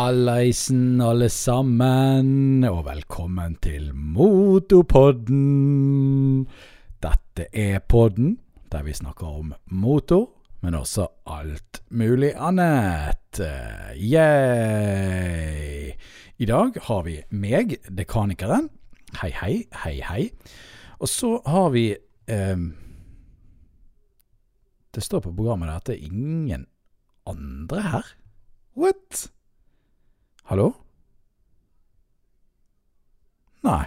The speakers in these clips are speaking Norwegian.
Hallaisen, alle sammen, og velkommen til Motopodden. Dette er podden der vi snakker om motor, men også alt mulig annet. Yeah! I dag har vi meg, dekanikeren. Hei, hei, hei, hei. Og så har vi eh, Det står på programmet at det er ingen andre her. What? Hallo? Nei.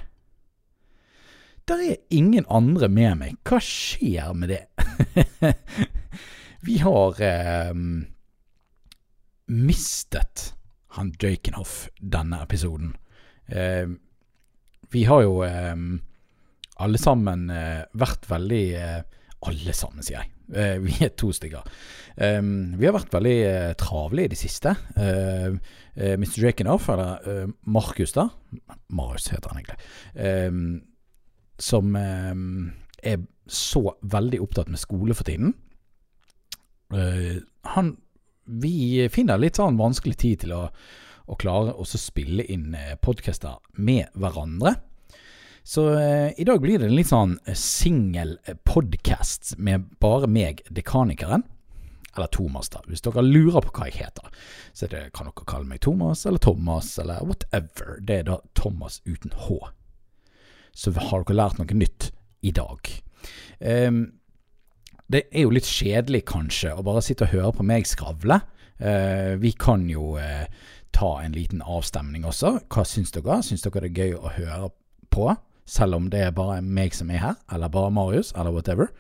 Der er ingen andre med meg. Hva skjer med det? Vi har eh, mistet han Jakenhoff denne episoden. Eh, vi har jo eh, alle sammen eh, vært veldig eh, Alle sammen, sier jeg. Eh, vi er to stykker. vi har vært veldig travle i det siste. Mr. Jakenoff, eller Markus, da. Marius heter han egentlig. som er så veldig opptatt med skole for tiden. han vi finner litt sånn vanskelig tid til å, å klare å spille inn podcaster med hverandre. Så eh, i dag blir det en litt sånn singel-podkast med bare meg, dekanikeren. Eller Thomas, da. Hvis dere lurer på hva jeg heter, så det, kan dere kalle meg Thomas eller Thomas eller whatever. Det er da Thomas uten H. Så har dere lært noe nytt i dag. Um, det er jo litt kjedelig, kanskje, å bare sitte og høre på meg skravle. Uh, vi kan jo uh, ta en liten avstemning også. Hva syns dere? Syns dere det er gøy å høre på? Selv om det er bare meg som er her, eller bare Marius, eller whatever.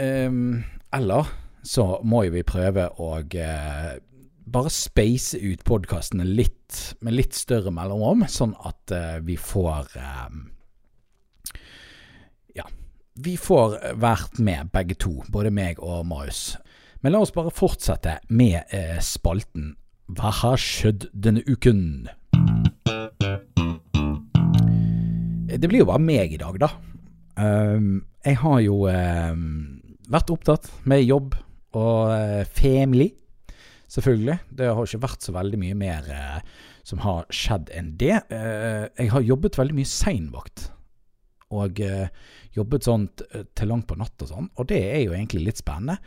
Um, eller så må jo vi prøve å uh, bare space ut podkastene litt, med litt større mellomrom, sånn at uh, vi får um, Ja, vi får vært med begge to, både meg og Marius. Men la oss bare fortsette med uh, spalten Hva har skjedd denne uken? Det blir jo bare meg i dag, da. Um, jeg har jo um, vært opptatt med jobb og uh, family, selvfølgelig. Det har ikke vært så veldig mye mer uh, som har skjedd enn det. Uh, jeg har jobbet veldig mye seinvakt. Og jobbet sånn til langt på natt og sånn. Og det er jo egentlig litt spennende.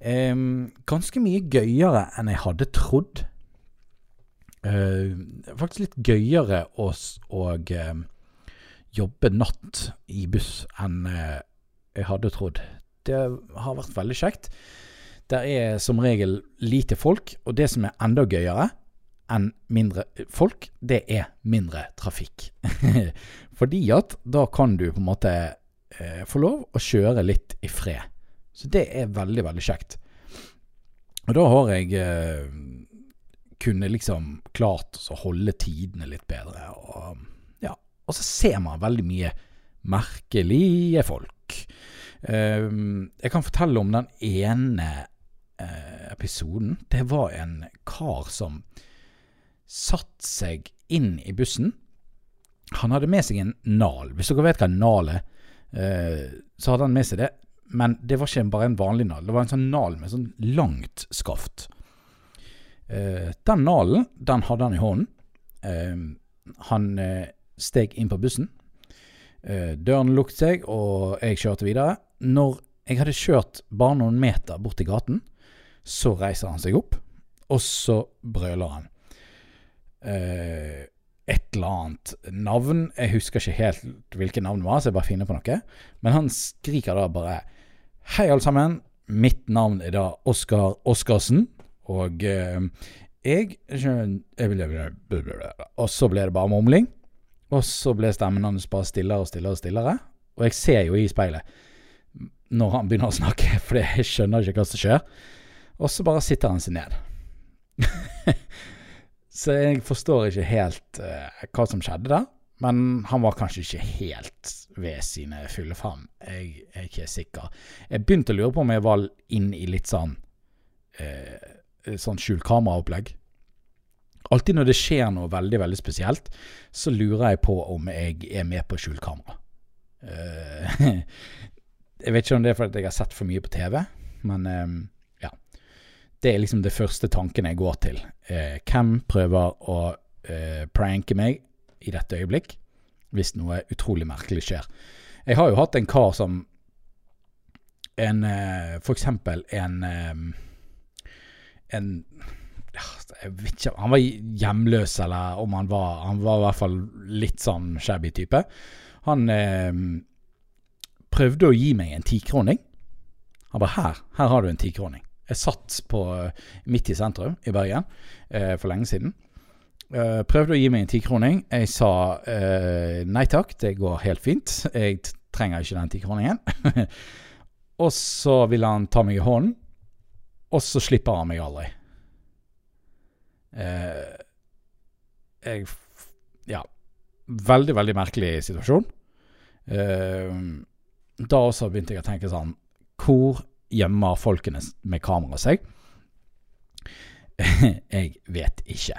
Um, ganske mye gøyere enn jeg hadde trodd. faktisk litt gøyere å og jobbe natt i buss enn eh, jeg hadde trodd. Det har vært veldig kjekt. Det er som regel lite folk, og det som er enda gøyere enn mindre folk, det er mindre trafikk. Fordi at da kan du på en måte eh, få lov å kjøre litt i fred. Så det er veldig, veldig kjekt. Og da har jeg eh, kunne liksom klart å holde tidene litt bedre. og og så ser man veldig mye merkelige folk. Um, jeg kan fortelle om den ene uh, episoden. Det var en kar som satt seg inn i bussen. Han hadde med seg en nal. Hvis dere vet hva en nal er, uh, så hadde han med seg det. Men det var ikke bare en vanlig nal. Det var en sånn nal med sånn langt skaft. Uh, den nalen, den hadde han i hånden. han steg inn på bussen. Eh, døren lukket seg, og jeg kjørte videre. Når jeg hadde kjørt bare noen meter bort til gaten, så reiser han seg opp, og så brøler han. Eh, et eller annet navn. Jeg husker ikke helt hvilket navn det var, så jeg bare finner på noe. Men han skriker da bare Hei, alle sammen. Mitt navn er da Oskar Oskarsen. Og eh, jeg Og så ble det bare mumling. Og så ble stemmen hans bare stillere og stillere og stillere. Og jeg ser jo i speilet når han begynner å snakke, for jeg skjønner ikke hva som skjer. Og så bare sitter han seg ned. så jeg forstår ikke helt uh, hva som skjedde der. Men han var kanskje ikke helt ved sine fulle fem. Jeg er ikke sikker. Jeg begynte å lure på om jeg var inn i litt sånn uh, sånn skjult kameraopplegg. Alltid når det skjer noe veldig veldig spesielt, så lurer jeg på om jeg er med på skjult kamera. Uh, jeg vet ikke om det er fordi jeg har sett for mye på TV, men um, ja. Det er liksom det første tanken jeg går til. Eh, hvem prøver å eh, pranke meg i dette øyeblikk, hvis noe utrolig merkelig skjer? Jeg har jo hatt en kar som en eh, For eksempel en eh, En jeg vet ikke, Han var hjemløs, eller om han var Han var i hvert fall litt sånn shabby type. Han eh, prøvde å gi meg en tikroning. Han bare her, her har du en tikroning. Jeg satt på, midt i sentrum i Bergen eh, for lenge siden. Eh, prøvde å gi meg en tikroning. Jeg sa eh, nei takk, det går helt fint. Jeg trenger ikke den tikroningen. og så ville han ta meg i hånden, og så slipper han meg aldri. Eh, jeg Ja. Veldig, veldig merkelig situasjon. Eh, da også begynte jeg å tenke sånn Hvor gjemmer folkene med kamera seg? jeg vet ikke.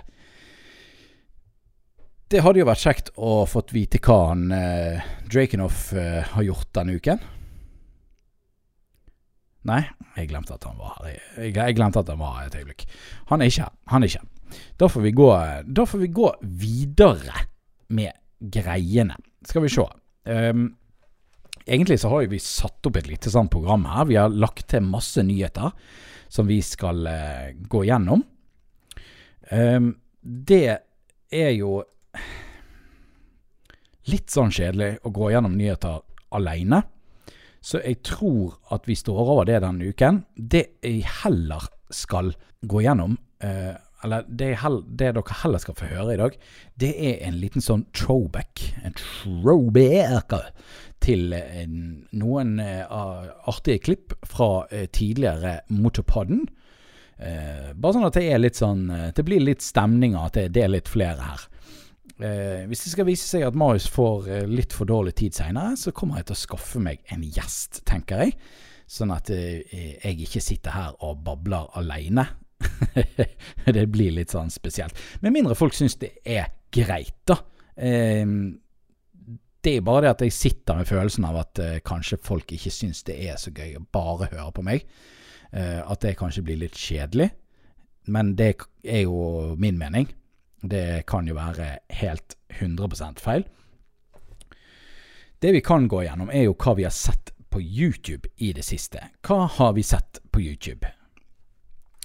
Det hadde jo vært kjekt å fått vite hva han eh, Drakenoff eh, har gjort denne uken. Nei, jeg glemte at han var her. Jeg, jeg glemte at han var her et øyeblikk. Han er ikke her. Han er ikke her. Da får vi gå, da får vi gå videre med greiene. Skal vi se. Um, egentlig så har vi satt opp et lite sånn program her. Vi har lagt til masse nyheter som vi skal uh, gå gjennom. Um, det er jo litt sånn kjedelig å gå gjennom nyheter aleine. Så jeg tror at vi står over det denne uken. Det jeg heller skal gå gjennom, eh, eller det, heller, det, dere heller skal få høre i dag, det er en liten sånn throwback. En throwback til eh, noen uh, artige klipp fra uh, tidligere Motorpodden. Uh, bare sånn at det er litt sånn Det blir litt stemning at det, det, er litt flere her. Hvis det skal vise seg at Marius får litt for dårlig tid seinere, så kommer jeg til å skaffe meg en gjest, tenker jeg. Sånn at jeg ikke sitter her og babler aleine. det blir litt sånn spesielt. Med mindre folk syns det er greit, da. Eh, det er bare det at jeg sitter med følelsen av at eh, kanskje folk ikke syns det er så gøy å bare høre på meg. Eh, at det kanskje blir litt kjedelig. Men det er jo min mening. Det kan jo være helt 100% feil. Det vi kan gå gjennom, er jo hva vi har sett på YouTube i det siste. Hva har vi sett på YouTube?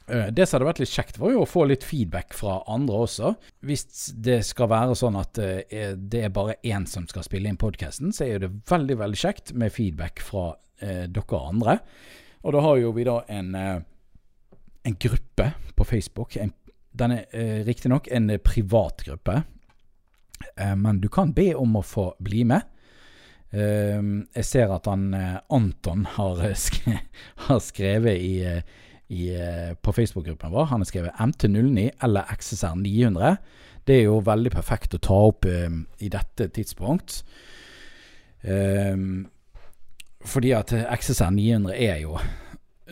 Eh, det som hadde vært litt kjekt, var jo å få litt feedback fra andre også. Hvis det skal være sånn at eh, det er bare én som skal spille inn podkasten, så er det veldig, veldig kjekt med feedback fra eh, dere andre. Og da har jo vi da en, en gruppe på Facebook. En, den er eh, riktignok en privat gruppe, eh, men du kan be om å få bli med. jeg ser at han Anton har, sk har skrevet i i, eh, på Facebook-gruppen vår. Han har skrevet MT09 eller XSR900. Det er jo veldig perfekt å ta opp um, i dette tidspunkt. Um, fordi at XSR900 er jo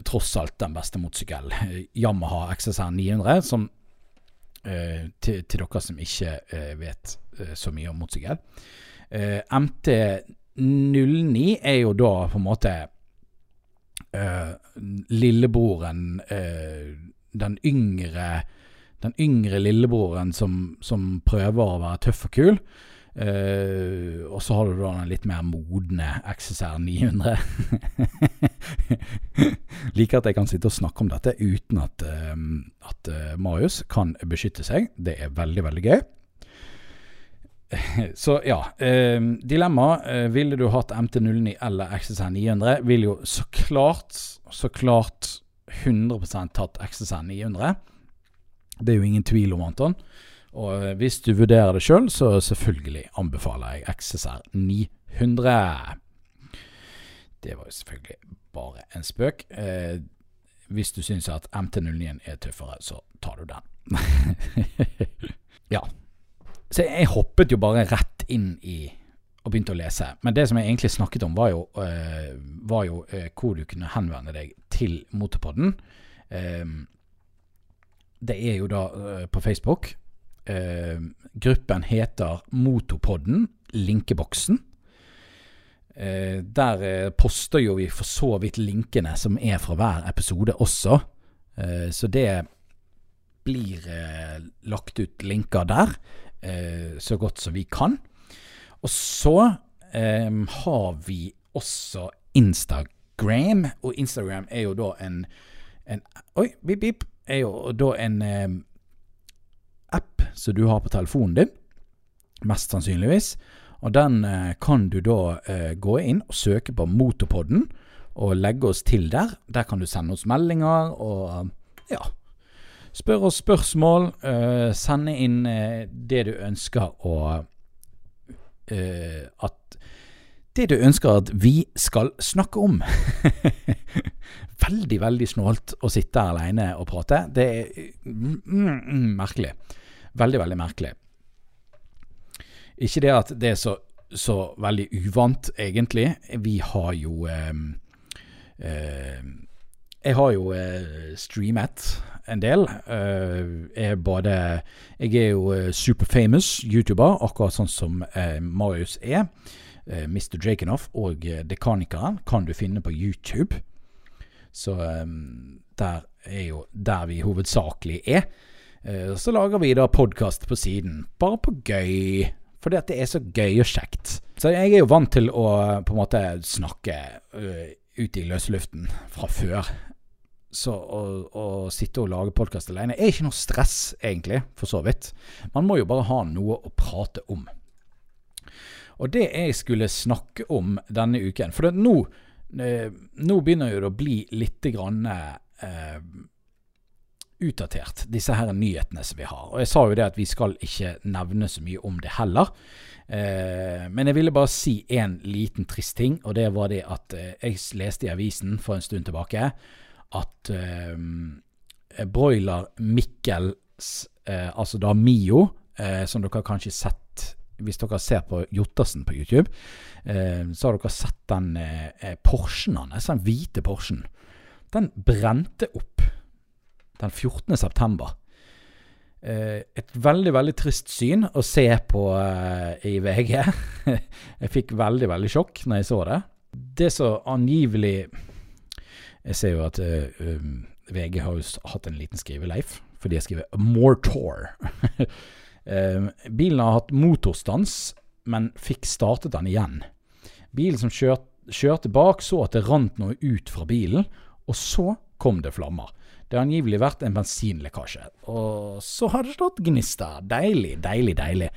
tross alt den beste motorsykkelen. Yamaha XSR 900, som til, til, dere som ikke uh, vet uh, så mye om motorsykkel. MT09 er jo da på en måte lillebroren Den yngre Den yngre lillebroren som, som, prøver å være tøff og kul. Uh, og så har du da den litt mer modne XSR 900. Liker at jeg kan sitte og snakke om dette uten at, at Marius kan beskytte seg. Det er veldig, veldig gøy. Så ja. Eh, dilemma. Uh, ville du hatt MT09 eller XSR 900? Vil jo så klart, så klart 100% tatt XSR 900. Det er jo ingen tvil om, Anton. Og eh, hvis du vurderer det sjøl, så selvfølgelig anbefaler jeg XSR 900. Det var jo selvfølgelig bare en spøk. Eh, hvis du syns at MT09 er tøffere, så tar du den. ja. Så jeg hoppet jo bare rett inn i og begynte å lese. Men det som jeg egentlig snakket om, var jo, eh, var jo eh, hvor du kunne henvende deg til Motorpodden. Uh, det er jo da på Facebook. Gruppen heter Motopodden linkeboksen. der poster jo vi for så vidt linkene som er fra hver episode også. Eh, så det blir eh, lagt ut linker der eh, så godt som vi kan. Og så eh, har vi også Instagram, og Instagram er jo da en, en Oi, bip, bip. Er jo da en eh, app som du har på telefonen din, mest sannsynligvis. Og den eh, kan du da eh, gå inn og søke på Motorpodden og legge oss til der. Der kan du sende oss meldinger og ja, spørre oss spørsmål. Uh, sende inn det du ønsker uh, At Det du ønsker at vi skal snakke om. veldig, veldig snålt å sitte her alene og prate. Det er mm, mm, mm, merkelig. Veldig, veldig merkelig. Ikke det at det er så, så veldig uvant, egentlig. Vi har jo jeg har jo eh, streamet en del. Uh, er både Jeg er jo uh, superfamous YouTuber, akkurat sånn som uh, Marius er. Mr. Jakenoff og Dekanikeren kan du finne på YouTube. Så um, der er jo der vi hovedsakelig er. Så lager vi da podkast på siden, bare på gøy. Fordi at det er så gøy og kjekt. Så jeg er jo vant til å på en måte snakke ute i løsluften fra før. Så å, å, sitte og lage podkast alene er ikke noe stress, egentlig, for så vidt. Man må jo bare ha noe å prate om. Og det jeg skulle snakke om denne uken For nå, eh, nå, begynner det å bli litt grann, eh, utdatert, disse her nyhetene som vi har. Og jeg sa jo det at vi skal ikke nevne så mye om det heller. Eh, men jeg ville bare si en liten trist ting, og det var det at eh, jeg leste i avisen for en stund tilbake at eh, broiler Mikkels, eh, altså da Mio, eh, som dere har kanskje sett hvis dere ser på Jottersen på YouTube, eh, så har dere sett den Porschen hans, den hvite Porschen. Den brente opp den 14. september. Eh, et veldig, veldig trist syn å se på eh, i VG. jeg fikk veldig, veldig sjokk når jeg så det. Det som angivelig jeg ser jo at uh, um, VG har jo hatt en liten skriveleif, for de har skrevet 'Mortor'. bilen har hatt motorstans, men fikk startet den igjen. Bilen som kjørte, kjørte bak, så at det rant noe ut fra bilen, og så kom det flammer. Det har angivelig vært en bensinlekkasje. Og så har det stått gnister. Deilig, deilig, deilig.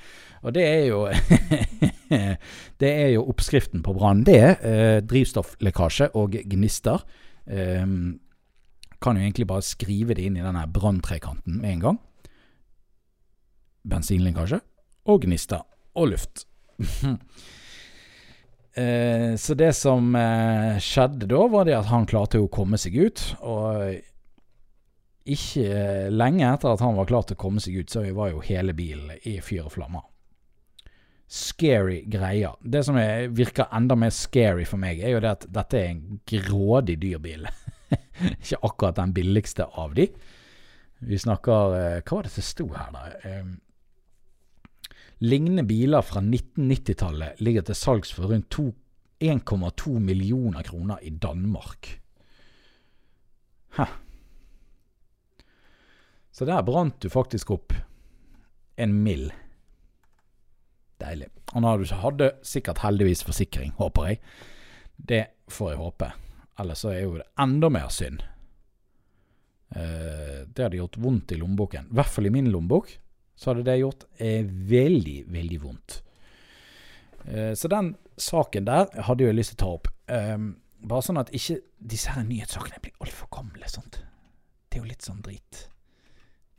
Og det er jo Det er jo oppskriften på brann. Det eh, drivstofflekkasje og gnister. Eh, kan jo egentlig bare skrive det inn i denne branntrekanten med en gang. Bensinlekkasje og gnister og luft. uh, så det som uh, skjedde da, var det at han klarte å komme seg ut. Og ikke uh, lenge etter at han var klar til å komme seg ut, så var jo hele bilen i fyr og flammer scary greier. Det som er, virker enda mer scary for meg, er jo det at dette er en grådig dyr bil. Ikke akkurat den billigste av de. Vi snakker eh, Hva var det som sto her, da? Lignende biler fra 1990-tallet ligger til salgs for rundt 1,2 millioner kroner i Danmark. Hæ. Så der brant du faktisk opp en mill. Deilig. Han hadde sikkert heldigvis forsikring, håper jeg. Det får jeg håpe. Ellers så er jo det enda mer synd. Eh, det hadde gjort vondt i lommeboken. I hvert fall i min lommebok så hadde det gjort eh, veldig, veldig vondt. Eh, så den saken der hadde jeg lyst til å ta opp. Bare sånn at ikke disse her nyhetssakene blir altfor gamle. Sånt. Det er jo litt sånn drit.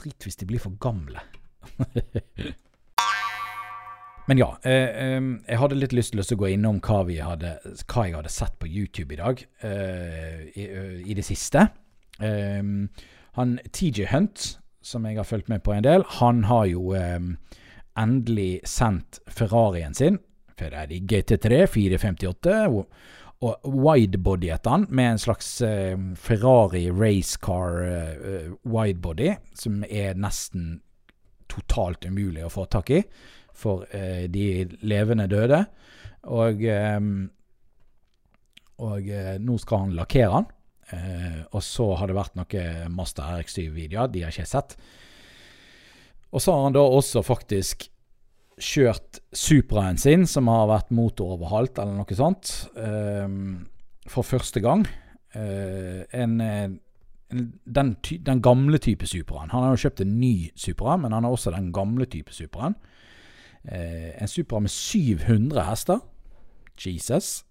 Drit hvis de blir for gamle. Men ja, eh, jeg hadde litt lyst til å gå innom hva, hadde, hva, jeg hadde sett på YouTube i dag eh, i, i, det siste. Eh, han TJ Hunt, som jeg har fulgt med på en del, han har jo endelig sendt Ferrarien sin, Ferrari GT3 458, og widebodyet han med en slags Ferrari racecar widebody, som er nesten totalt umulig å få tak i for eh, de levende døde. Og, eh, og eh, nå skal han lakkere han. Eh, og så har det vært noen Master RX7-videoer. De har ikke sett. Og så har han da også faktisk kjørt Supraen sin, som har vært motoroverhalt, eller noe sånt, eh, for første gang. Eh, en, en, den, den, gamle type Supraen. Han har jo kjøpt en ny Supra, men han har også den gamle type Supraen. Eh, en Supra med 700 hester. Jesus.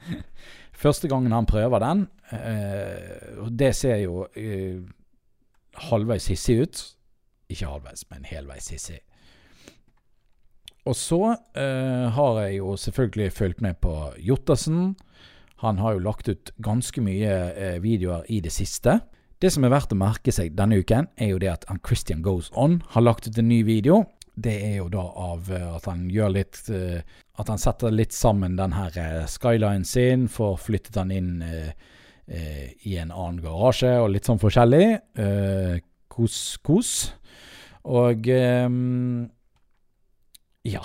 Første gangen han prøver den, eh, og det ser jo eh, halvveis hissig ut. Ikke halvveis, men helveis hissig. Og så eh, har jeg jo selvfølgelig fulgt med på Jottersen. Han har jo lagt ut ganske mye eh, videoer i det siste. Det som er verdt å merke seg denne uken, er jo det at Christian Goes On har lagt ut en ny video. Det er jo da av eh, at han gjør litt eh, At han setter litt sammen den her eh, skylinen sin, får flyttet den inn i en annen garasje og litt sånn forskjellig. Kos, kos. Og um, ja.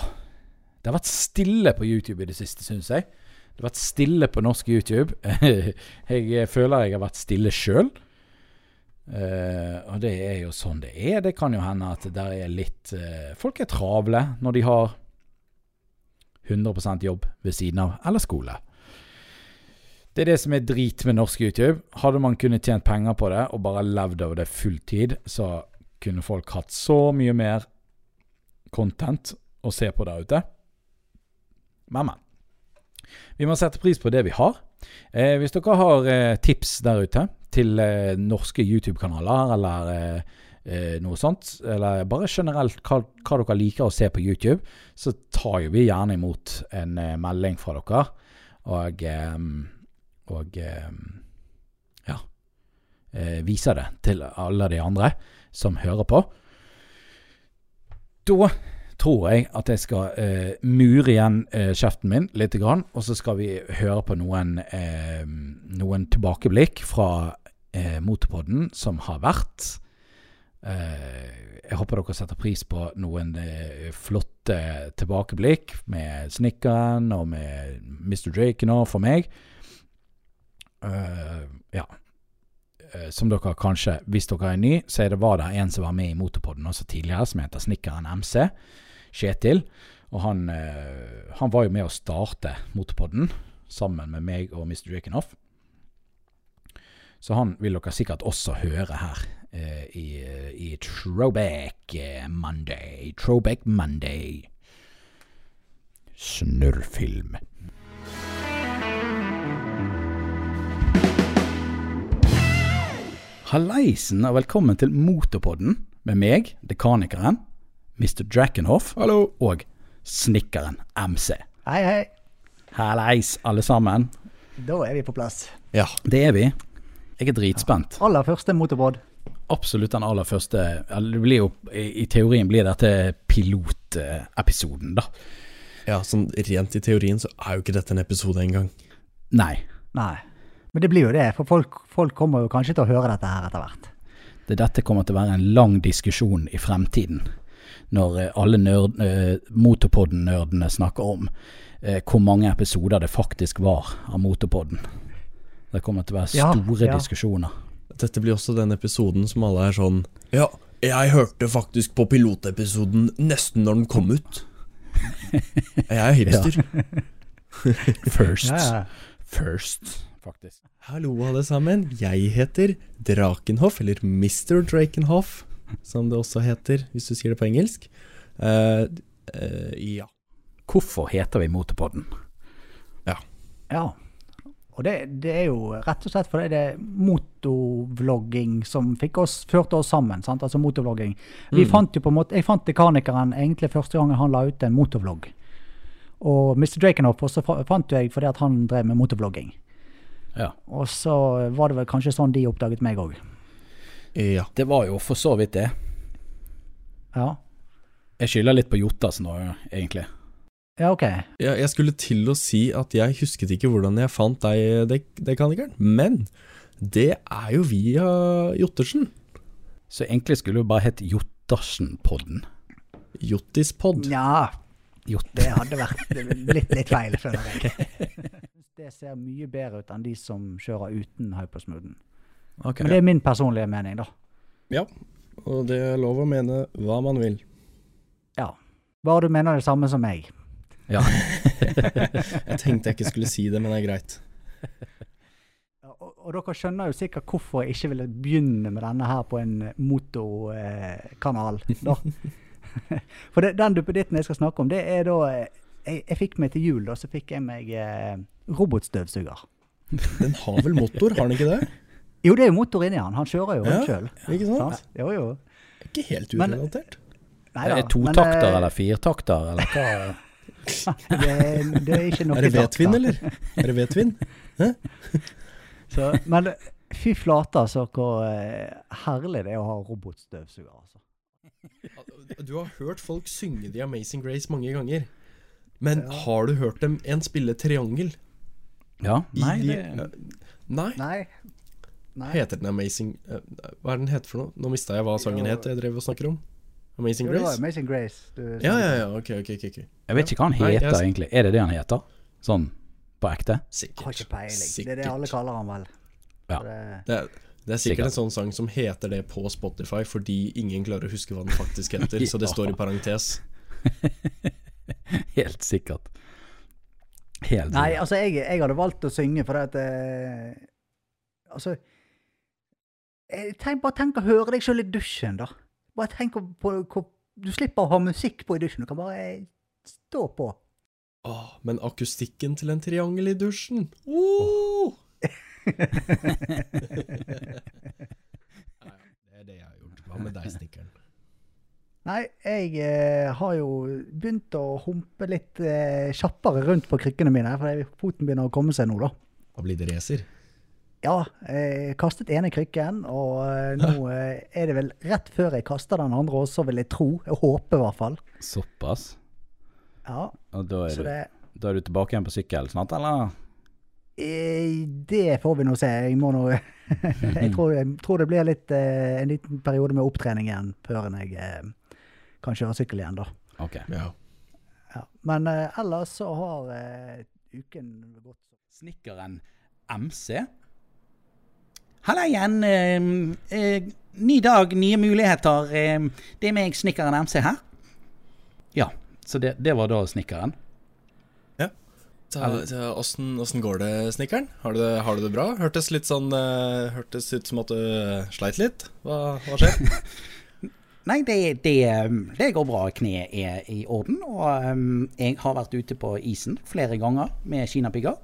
Det har vært stille på YouTube i det siste, syns jeg. Det har vært stille på norsk YouTube. jeg føler jeg har vært stille sjøl. Uh, eh, og det er jo sånn det er. Det kan jo hende at der er litt uh, Folk er travle når de har 100% jobb ved siden av, eller skole. Det er det som er drit med norsk YouTube. Hadde man kunnet tjent penger på det og bare levd av det fulltid, så kunne folk hatt så mye mer content å se på der ute. Men, men. Vi må sette pris på det vi har. Eh, hvis dere har eh, tips der ute til eh, norske YouTube-kanaler eller eh, eh, noe sånt, eller bare generelt hva, hva, dere liker å se på YouTube, så tar jo vi gjerne imot en eh, melding fra dere. Og, og ja viser det til alle de andre som hører på. Da tror jeg at jeg skal eh, mure igjen eh, kjeften min litt, grann, og så skal vi høre på noen, eh, noen tilbakeblikk fra eh, Motorpodden som har vært. Eh, jeg håper dere setter pris på noen eh, flotte tilbakeblikk med Snikkeren og med Mr. Drake nå for meg. ja. Som dere kanskje, hvis dere er ny, så er det var det en som var med i Motorpodden også tidligere, som heter Snikkeren MC. Kjetil. Og han, eh, han, var jo med å starte Motorpodden sammen med meg og Mr. Drakenoff. Så han vil dere sikkert også høre her eh, i, i Throwback Monday. Throwback Monday. Snørrfilm. Halleisen og velkommen til Motorpodden med meg, dekanikeren. Mr. Drakenhoff Hallo. og Snikkeren MC. Hei, hei. Hallais, alle sammen. Da er vi på plass. Ja. Det er vi. Jeg er dritspent. Aller første motorbåt. Absolutt den aller første. Det blir jo, I teorien blir dette pilotepisoden, da. Ja, sånn rent i teorien så er jo ikke dette en episode engang. Nei. Nei. Men det blir jo det, for folk, folk kommer jo kanskje til å høre dette her etter hvert. Det, dette kommer til å være en lang diskusjon i fremtiden når eh, alle nerd, eh, Motorpodden-nerdene snakker om eh, hvor mange episoder det faktisk var av Motorpodden. Det kommer til å være store ja, ja. diskusjoner. Dette blir også den episoden som alle er sånn Ja, jeg hørte faktisk på pilotepisoden nesten når den kom ut. Jeg er hipster. First. First, faktisk. Hallo, alle sammen. Jeg heter Drakenhoff, eller Mr. Drakenhoff som det også heter hvis du sier det på engelsk. Uh, uh, ja. Hvorfor heter vi Motorpodden? Ja. ja. Og det, det, er jo rett og slett fordi det er motovlogging som fikk oss, førte oss sammen. Sant? Altså motovlogging. Vi mm. fant jo på en måte, Jeg fant Dekanikeren egentlig første gangen han la ut en motovlogg. Og Mr. Drakenhoff også fant jeg fordi at han drev med motovlogging. Ja. Og så var det vel kanskje sånn de oppdaget meg òg. Ja. Det var jo for så vidt det. Ja. Jeg skylder litt på Jotas nå, egentlig. Ja, ok. Jeg, jeg skulle til å si at jeg husket ikke hvordan jeg fant deg, dek dekanikeren, men det er jo via Jottersen. Så egentlig skulle det bare hett Jottersen-podden. Jottispod. Ja, Jot det hadde vært blitt litt feil, føler jeg. det ser mye bedre ut enn de som kjører uten hypersmoothen. Ok. Men det er min personlige mening, da. Ja, og det er lov å mene hva man vil. Ja. Bare du mener det samme som meg. Ja. Jeg tenkte jeg ikke skulle si det, men det er greit. Ja, Og, og dere skjønner jo sikkert hvorfor jeg ikke ville begynne med denne her på en motorkanal. Eh, For det, den duppeditten jeg skal snakke om, det er da eh, Jeg, jeg fikk meg til jul, da, så fikk jeg meg eh, robotstøvsuger. Den har vel motor, har den ikke det? Jo, det er jo motor inni han. Han kjører jo Ja. ja. sjøl. Ikke sant? Jo, jo. Ikke helt urelatert. Nei Er da, det totakter men, eh, eller firtakter, eller hva? Det, er- det er ikke noe Er det vedtvinn, eller? Er det vetvinn? Men fy flate, altså, hvor eh, herlig det er å ha robotstøvsuger. altså. Du har hørt folk synge The Amazing Grace mange ganger. Men Ja. har du hørt dem en spille triangel? Ja? Nei, de- det Nei. Nei. Nei. Heter den Amazing uh, Hva er den heter for noe? Nå mista jeg hva sangen het jeg drev og snakker om. Amazing Jo, det var Grace? Amazing Grace. Du, Ja, ja, ja. Ok, ok. ok, ok. Jeg vet ikke hva han Nei, jeg- heter, egentlig. Er det det han heter? Sånn på ekte? Sikkert. Har ikke peiling. Det er det alle kaller han vel. Ja. Det, Det er, det er sikkert Sikkert. en sånn sang som heter det på Spotify fordi ingen klarer å huske hva den faktisk heter, så det står i parentes. Helt sikkert. Helt sikkert. nei, altså, jeg, jeg hadde valgt å synge fordi at eh, Altså tenk, Bare tenk å høre deg sjøl i dusjen, da. Bare tenk på, på Du slipper å ha musikk på i dusjen. Du kan bare eh, stå på. Åh, men akustikken til en triangel i dusjen oh! Det er det jeg har gjort. Hva med deg, stikkeren? Nei, jeg eh, har jo begynt å humpe litt eh, kjappere rundt på krykkene mine, for foten begynner å komme seg nå, da. Da blir det racer? Ja, jeg kastet ene krykken, og eh, nå eh, er det vel rett før jeg kaster den andre også, vil jeg tro. Jeg håper i hvert fall. Såpass? Ja, Og da er, så du, det, da er du tilbake igjen på sykkel snart, eller? eh, det får vi nå se. Jeg må nå Jeg tror, jeg tror det blir litt, en liten periode med opptrening igjen før jeg kan kjøre sykkel igjen, da. Ok. Ja. Ja. Men ellers så har uken gått Snikkeren MC. Halla igjen. Eh, eh, ny dag, nye muligheter. Eh, det er meg, snikkeren MC her. Ja, så det, det var da snikkeren. Ja Så Åssen åssen går det, snekkeren? Har, har du det bra? Hørtes litt sånn eh, Hørtes ut som at du eh, sleit litt. Hva, hva skjer? Nei, det, det, det går bra. Kneet er i orden. Og um, jeg har vært ute på isen flere ganger med kinapigger.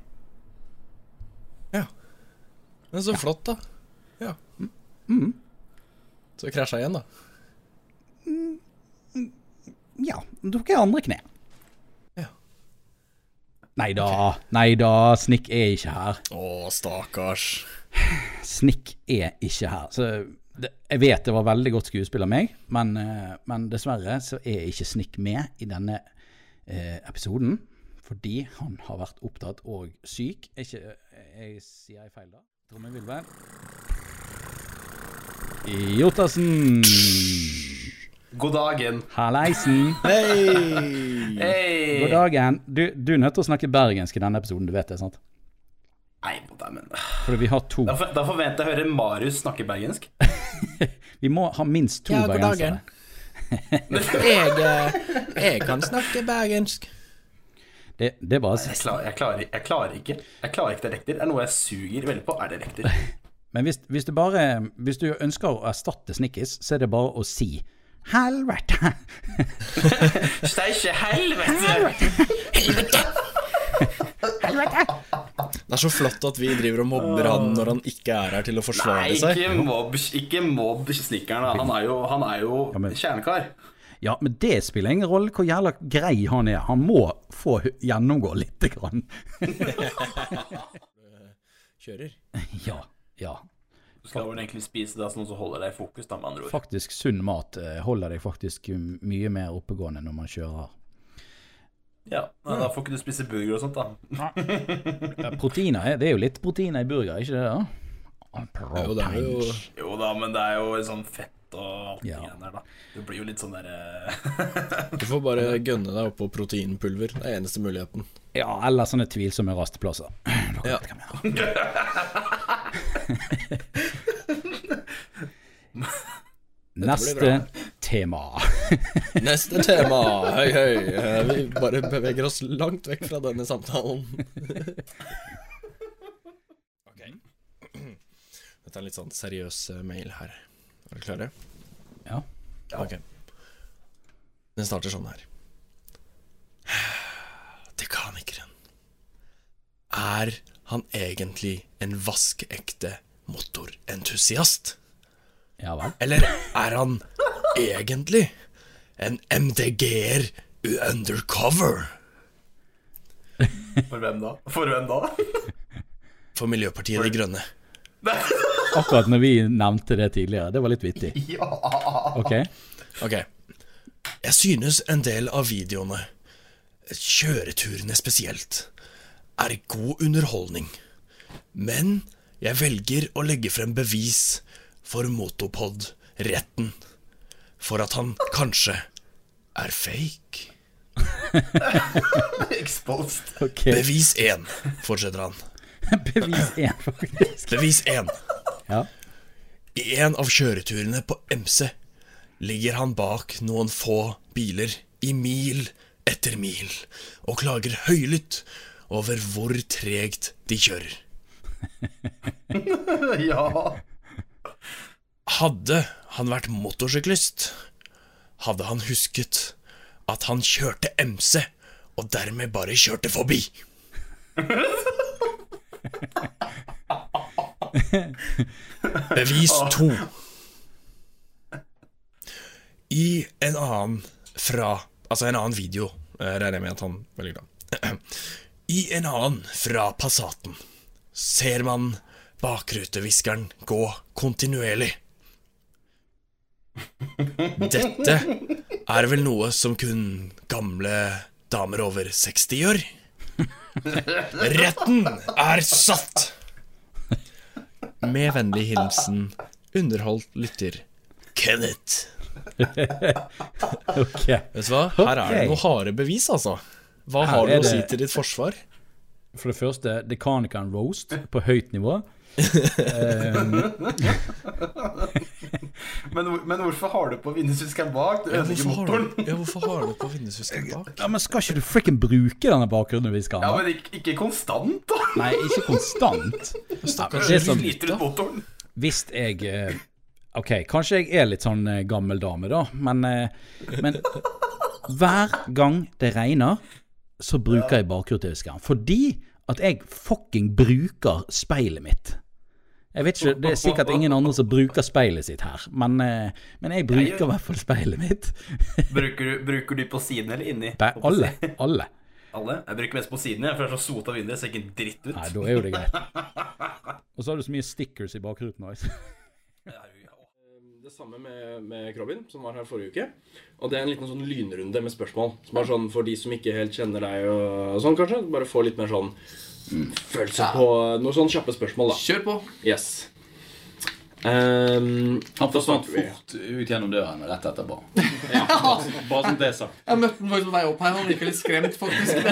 ja. Men så flott, da. Mm. Så krasja igjen, da. Ja, tok jeg andre kne. Ja. Nei da, nei da, Snikk er ikke her. Å, stakkars. Snikk er ikke her. Så det, jeg vet det var veldig godt skuespill av meg, men, eh, men dessverre så er ikke Snikk med i denne eh, episoden. Fordi han har vært opptatt og syk. Er Ikke, jeg sier jeg feil da? Trommevirvel. Jotassen. God dagen. Halleisen. Hei! Hey. God dagen. Du, du er nødt til å snakke bergensk i denne episoden, du vet det, sant? Nei, men Fordi vi har to. Da, for, da forventer jeg å høre Marius snakke bergensk. Vi må ha minst to Ja, god bergensere. Jeg, eh, jeg kan snakke bergensk. Det, det er bare Jeg klarer, jeg, klarer, jeg klarer ikke Jeg klarer ikke dialekter. Det er noe jeg suger veldig på, er dialekter. Men hvis, hvis, du bare, hvis du ønsker å erstatte Snickis, så er det bare å si Helvete! Steike helvete! helvete. Det er så flott at vi driver og mobber han når han ikke er her til å Nei, forsvare seg. ikke mobb, ikke mobb snekkeren. Han er jo, han er jo men- kjernekar. Ja, men det spiller ingen rolle hvor jævla grei han er. Han må få gjennomgå lite grann. Kjører. Ja, ja. Du skal vel egentlig spise det sånn som holder deg i fokus, da, med andre ord. Faktisk sunn mat eh, holder deg faktisk mye mer oppegående når man kjører. Ja, men Da får ikke du spise burger og sånt, da. Ja, Proteiner, er- det er jo litt proteiner i burger, ikke det? da? Jo, det er jo Jo da, men det er jo sånn fett og alt Ja. det der, da. Du blir jo litt sånn derre Du får bare gønne deg opp på proteinpulver. Det er eneste muligheten. Ja, eller sånne tvilsomme rasteplasser. Ja. vet hvem jeg har. Neste tema. Neste tema. Høy, høy. Eh, Vi bare beveger oss langt vekk fra denne samtalen. ok. Dette er en litt sånn seriøs eh, mail her. Er dere klare? Ja. Ok. Den starter sånn her. Dekanikeren. Er han egentlig en vaskeekte motorentusiast? Ja vel. Eller er han egentlig en MDG-er undercover For hvem da? For hvem da? for Miljøpartiet De Grønne? Akkurat når vi nevnte det tidligere. Det var litt vittig. Ja. Ok? Ok. Jeg synes en del av videoene, kjøreturene spesielt, er god underholdning. Men jeg velger å legge frem bevis for Motopod-retten. For at han kanskje er fake. Exposed. Okay. Bevis én, fortsetter han. Bevis én, faktisk. Bevis én. Ja. I en av kjøreturene på MC ligger han bak noen få biler i mil etter mil og klager høylytt over hvor tregt de kjører. Ja. Hadde han vært motorsyklist, hadde han husket at han kjørte MC og dermed bare kjørte forbi. Bevis to. I en annen fra Altså en annen video, eh, regner jeg med at han velger da. I en annen fra Passaten ser man bakruteviskeren gå kontinuerlig. Dette er vel noe som kun gamle damer over 60 gjør? Retten er satt! Med vennlig hilsen underholdt lytter Kenneth. Ok. Vet du hva? Her er det noe harde bevis, altså. Hva Her har du å si til ditt forsvar? For det første, Dekanikeren roast på høyt nivå. Men, men hvorfor har du på vindusviskeren bak? Du ødelegger har motoren. ja, hvorfor har du på vindusviskeren bak? Ja, Men skal ikke du frikken bruke denne bakgrunnen Ja, men ikke, ikke konstant, da. Nei, ikke konstant. Stakkars det sånn- Sliter ut motoren. Hvis jeg eh, Ok, kanskje jeg er litt sånn eh, gammel dame, da, men, eh, men hver gang det regner, så bruker jeg bakruteviskeren. Fordi at jeg fucking bruker speilet mitt. Jeg vet ikke, Det er sikkert ingen andre som bruker speilet sitt her, men, eh, men jeg bruker i hvert fall speilet mitt. Bruker, du- bruker du på siden eller inni? Nei, alle. Alle. Alle? Jeg bruker mest på siden, jeg, for det er så sota vinduer, ser ikke en dritt ut. Nei, da er jo det greit. Og så har du så mye stickers i bakruten òg. Det samme med, med Krobin, som var her forrige uke. Og det er en liten sånn lynrunde med spørsmål. Som er sånn for de som ikke helt kjenner deg og sånn, kanskje. Bare få litt mer sånn følelse på noen sånn kjappe spørsmål, da. Kjør på. Yes. Um, Han forsvant fort ut gjennom døren rett etterpå. ja, bare, bare sånn det er sagt. Jeg møtte den faktisk på vei opp her. Han virka litt skremt, faktisk.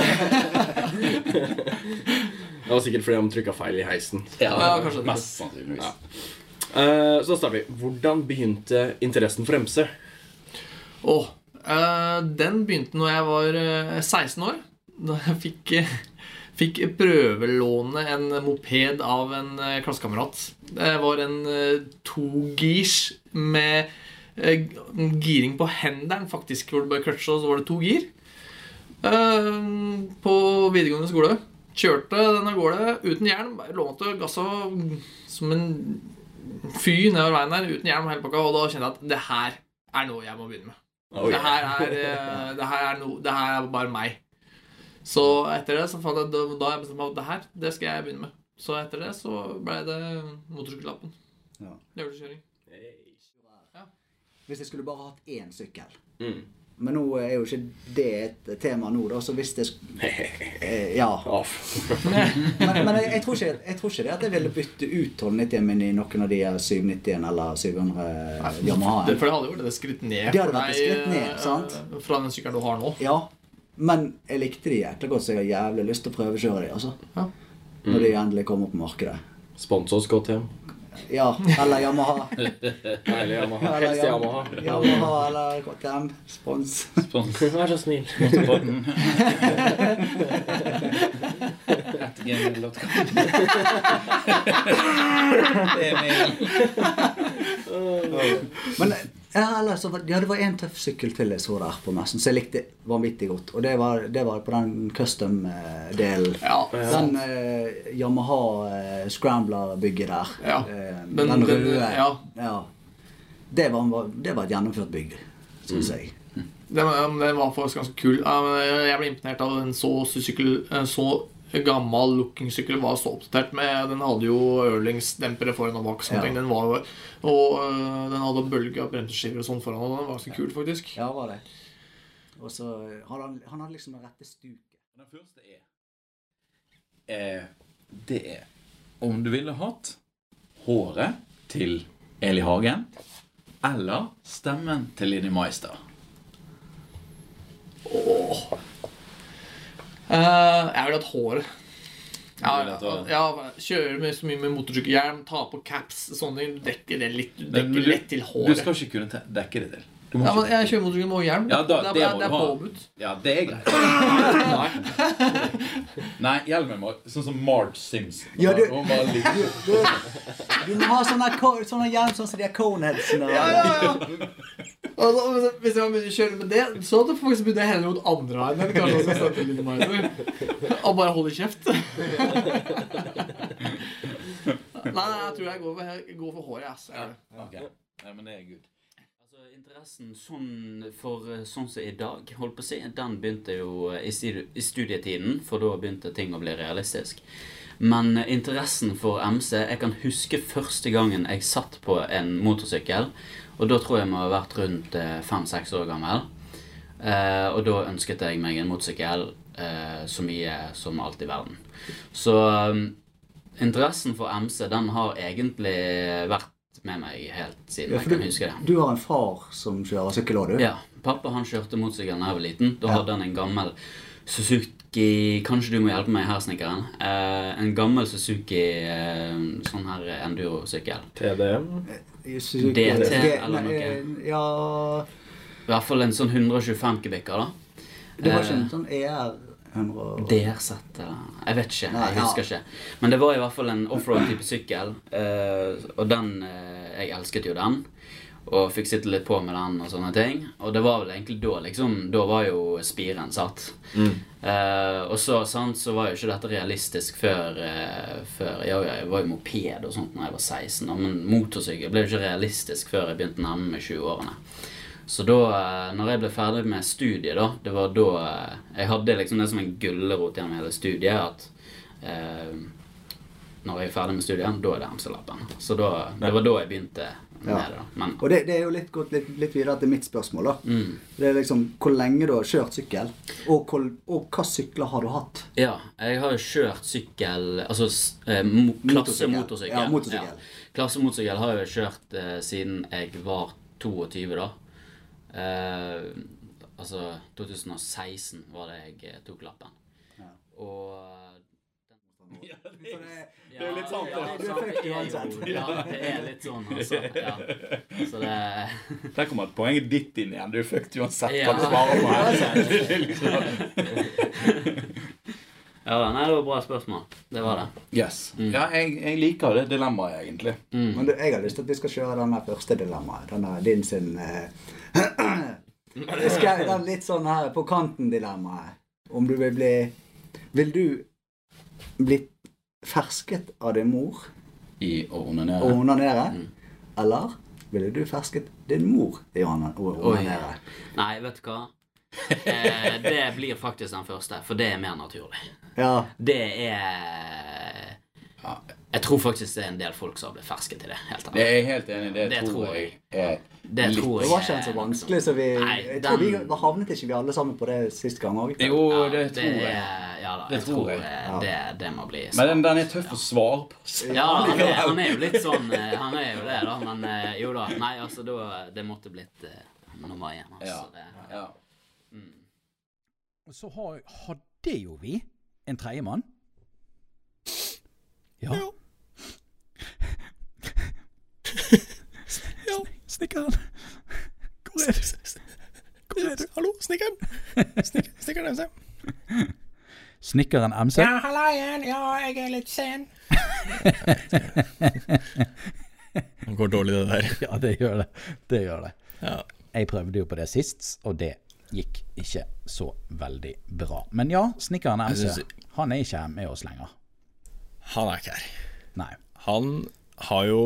Det var sikkert fordi han trykka feil i heisen. Ja, Ja, kanskje. Mest sannsynligvis. Eh, så da starter vi. Hvordan begynte interessen for MC? Åh, uh, den begynte når jeg var eh, 16 år. Da jeg fikk, eh, fikk prøvelåne en moped av en eh, klassekamerat. Det var en togirs med eh, giring på henderen, faktisk, hvor det bare kløtsja, så var det to gir. Uh, på videregående skole. Kjørte den av gårde uten bare Lånte gassa som en fy nedover veien der uten hjelm hele pakka, og da kjente jeg at det her er noe jeg må begynne med. Oi. Det her er, eh, det her er, no, det her er bare meg. Så etter det så fant jeg da da jeg bestemte meg at det her, det skal jeg begynne med. Så etter det så ble det motorsykkellappen. Ja. Øvelseskjøring. Hvis jeg skulle bare hatt én sykkel, Mm. Men nå er jo ikke det et tema nå, da, så hvis det eh, Ja. Men, men jeg, jeg, tror ikke, jeg tror ikke det at jeg ville bytte ut 1290-en min i noen av de 790-en eller 700 Yamaha. Det, for det hadde jo vært et skritt ned Det hadde vært et skritt ned, sant? eh, fra den sykkelen du har nå. Ja, men jeg likte de jækla godt, så jeg har jævlig lyst til å prøvekjøre de, altså. Ja. Når de endelig kommer på markedet. Spons oss godt hjem. Ja, eller Yamaha. Eller Yamaha. Eller Helst Yamaha. Yamaha eller KTM. Spons. Spons. Vær så snill. Motorpodden. Emil. Men ja, altså, ja, det var en tøff sykkel til jeg så der på messen, som jeg likte vanvittig godt. Og det var, det var på den custom-delen. Ja, Den eh, Yamaha eh, Scrambler-bygget der. Ja. Eh, Den- den, røde. ja. Det, var, det var et gjennomført bygg, syns jeg. Den, var- den var faktisk ganske kul. Jeg ble imponert av en så sykkel En så gammel lookingsykkel var så oppdatert med Den hadde jo Ørlings-dempere foran og bak. Ja. Den var jo Og øh, den hadde bølge av bremseskiver og sånn foran. Og den var ganske kul, faktisk. Ja, var det. Og så hadde han, han hadde liksom den rette stuket. Den første er eh, Det er om du ville hatt håret til Eli Hagen eller stemmen til Linni Meister. Eh, jeg ville hatt håret. Ja, håret. ja, Kjøre med så mye med motorsykkelhjelm, ta på caps, sånne ting. Dekke det litt, Men dekke du- lett til Du skal ikke kunne dekke det til. Du må Ja, men jeg kjører motorsykkel med hjelm. Ja, da- det, er, det det er påbudt. Ja, det er greit. Nei, hjelmen må Sånn som Marge Sims. Ja, du- Du, du må ha sånne, sånne hjelm sånn som de er coneheadsene. Ja, ja, ja. Altså, hvis jeg begynner å kjøre med det, så hadde jeg faktisk begynt jeg hende mot andre veien. Men kanskje også starte litt med meg. Og bare holde kjeft. Nei, nei, jeg tror jeg går for, jeg går for håret. ass. Jeg gjør det. Nei, men det er good. Interessen sånn for eh, sånn som i dag, holdt på å si, den begynte jo eh, i, studietiden, for da begynte ting å bli realistisk. Men eh, interessen for MC Jeg kan huske første gangen jeg satt på en motorsykkel, og da tror jeg må ha vært rundt fem-seks år gammel. Og da ønsket jeg meg en motorsykkel så mye som alt i verden. Så interessen for MC, den har egentlig vært med meg helt siden Ja, jeg kan du, huske det. du har en far som kjører sykkel òg, du? Ja, pappa han kjørte motorsykkel da jeg var liten. Da Ja. hadde han en gammel Suzuki Kanskje du må hjelpe meg her, snekkeren. Eh, en gammel Suzuki eh, sånn her enduro-sykkel. TDM. Suzuki- DT eller noe. Ja I hvert fall en sånn 125 kubikker, da. Det var ikke Eh, en sånn ER 100 Der satt det Jeg vet ikke. Nei, Jeg ja. husker ikke. Men det var i hvert fall en offroad-type sykkel. eh, og den eh, Jeg elsket jo den. Og fikk sitte litt på med den og sånne ting. Og det var vel egentlig da liksom Da var jo spiren satt. Eh, og så, sant, så var jo ikke dette realistisk før, før ja, ja, Jeg var jo moped og sånt når jeg var 16, da, men motorsykkel ble jo ikke realistisk før jeg begynte å nærme meg 20-årene. Så da eh, når jeg ble ferdig med studiet, da Det var da eh, Jeg hadde liksom det som en gulrot gjennom hele studiet. At eh, når jeg er ferdig med studiet, da er det MC-lappen. Så da, det var da jeg begynte med Ja. det. Men Og det, det er jo litt gått litt, litt videre til mitt spørsmål, da. mm, Det er liksom hvor lenge du har kjørt sykkel, og, hvor, og hva sykler har du hatt? ja, jeg har jo kjørt sykkel Altså eh, mo klasse Motorsykkel. motorsykkel. Ja. Klasse motorsykkel har jeg kjørt eh, siden jeg var 22, da. Eh, altså 2016 var det jeg eh, tok lappen. Og Det Ja, er litt sant, ja, da. Er sant, det er jo- Ja, det er litt sånn, altså. Ja. Så det Der kommer poenget ditt inn igjen. Du er fucked uansett hva du svarer på. Ja, nei, det var et bra spørsmål. Det var det. Yes. Ja, jeg, jeg liker det dilemmaet, egentlig. Mm. Men du, jeg har lyst til at vi skal kjøre denne første dilemmaet. Denne din sin uh, skal, den litt sånn her på kanten-dilemmaet. Om du vil bli Vil du bli fersket av din mor I å og onanere. onanere? Mm. Eller ville du fersket din mor i å onanere? Nei, vet du hva? Eh, det blir faktisk den første, for det er mer naturlig. Ja. Det er Jeg tror faktisk det er en del folk som har blitt ferske til det. helt er jeg helt enig i. Det, Det tror jeg er Det litt- tror Det var ikke så vanskelig, så vi Nei, Jeg tror vi den- havnet ikke vi alle sammen på det sist gang òg. Jo, det tror jeg. Ja da, Det jeg tror jeg. det, det må bli Men den, den er tøff å svare på. Ja, han er, han er jo litt sånn eh, Han er jo det, da. Men eh, jo da. Nei, altså, da Det måtte blitt nummer én. Altså. Ja. Det, Ja. Og så har, hadde jo vi en tredjemann. Ja. ja. Snekkeren. Hvor er du? Hvor er du? Hallo, snekkeren. Snekkeren MC. Snekkeren MC. Ja, hallaien. Ja, jeg er litt sen. Det går dårlig, det der. Ja, det gjør det. Det gjør det. Ja. Jeg prøvde jo på det sist, og det gikk ikke så veldig bra. Men ja, snekkeren MC, han er ikke med oss lenger. Han er ikke her. Nei. Han har jo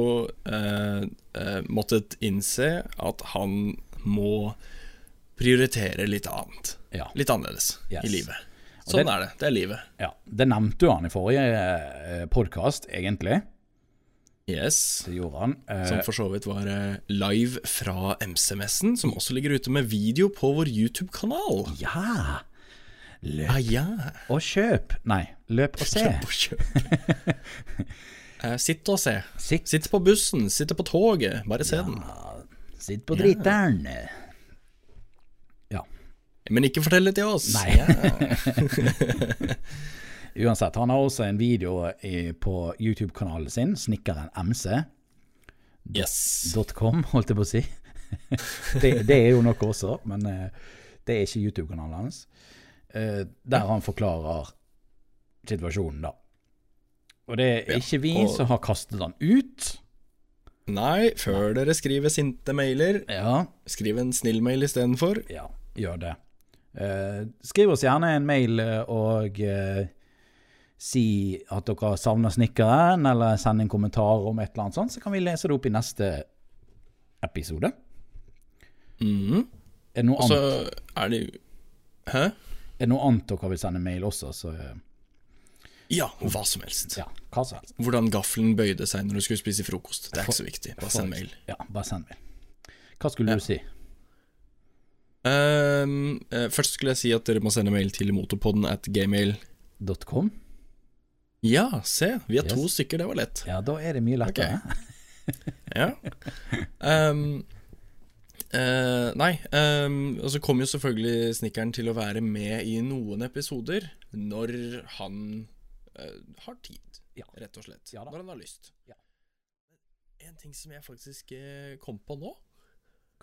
eh, eh, måttet innse at han må prioritere litt annet. Ja. Litt annerledes Yes. i livet. Sånn det- er det. Det er livet. Ja, Det nevnte jo han i forrige podkast, egentlig. Yes. Det gjorde han. Eh, Som for så vidt var eh, live fra MC-messen, som også ligger ute med video på vår YouTube-kanal. ja! Løp Ah, ja. og kjøp. Nei, løp og se. Løp og kjøp. Eh, Sitt og se. Sitt, Sitt på bussen, sitte på toget. Bare se den. sitt på driteren. Ja. Men ikke fortell det til oss. Nei. Uansett, han har også en video i, på YouTube-kanalen sin, snikkerenmc.com, MC. Yes. .com, holdt jeg på å si. det, det er jo noe også, men eh, det er ikke YouTube-kanalen hans. Eh, der han forklarer situasjonen, da. Og det er ikke vi og- som har kastet han ut. Nei, før dere skriver sinte mailer, Ja, skriv en snill mail istedenfor. ja gjør det. Eh, skriv oss gjerne en mail og si at dere savner snekkeren, eller send en kommentar om et eller annet sånt, så kan vi lese det opp i neste episode. Mm. Er det noe Også annet? er det Hæ? Er det noe annet dere vil sende mail også, så eh, Ja, hva som helst. ja, hva som helst. Hvordan gaffelen bøyde seg når du skulle spise frokost. Det er ikke så viktig. Bare send mail. Ja, bare send mail. Hva skulle du si? Eh, først skulle jeg si at dere må sende mail til motorpodden at gmail. Ja, se, vi er Yes. to stykker, det var lett. Ja, da er det mye lettere. Ja. Um, uh, nei, um, og så kommer jo selvfølgelig snekkeren til å være med i noen episoder når han uh, har tid, Ja. rett og slett. Ja når han har lyst. Ja. En ting som jeg faktisk uh, kom på nå,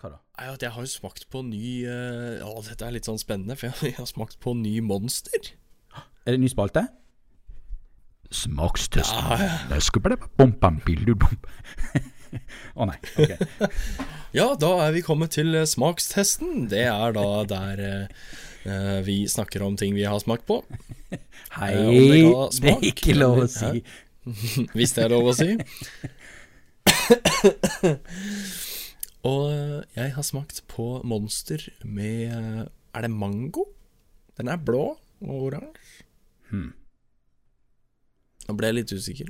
Hva da? er at jeg har jo smakt på ny Å, dette er litt sånn spennende, for jeg, jeg har smakt på ny Monster. Er det ny spalte? Smakstest. Ja, ja. Å nei. Ok. Ja, da er vi kommet til eh, smakstesten. Det er da der eh, eh, vi snakker om ting vi har smakt på. Hei, Eh, det smak, det er ikke lov å si. Hvis det er lov å si. Og eh, jeg har smakt på Monster med Er det mango? Den er blå og oransje. Hmm. Nå ble jeg litt usikker.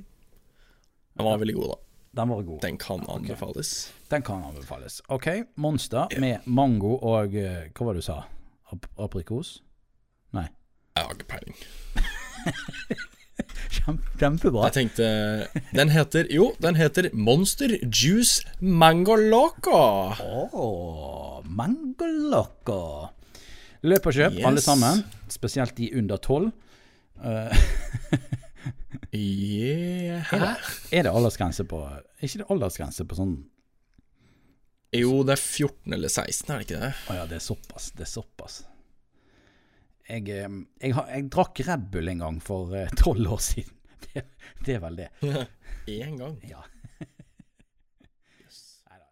Den var veldig god, da. Den var god. Den kan anbefales. Den kan anbefales. Ok, Monster med mango og eh, Hva var det du sa? Ap aprikos? Nei. Jeg har ikke peiling. Kjempebra. Jeg tenkte Den heter Jo, den heter Monster Juice Mango Loco. Åh, mango loco. Løp og kjøp, Yes. alle sammen. Spesielt de under tolv. Eh, Yeah. er, det, er det aldersgrense på Ikke det aldersgrense på sånn Jo, det er 14 eller 16, er det ikke det? Å ja, det er såpass. Det er såpass. Jeg, jeg, jeg, jeg drakk Red Bull en gang for eh, tolv år siden. Det, det er vel det. Én gang. Ja. Neida,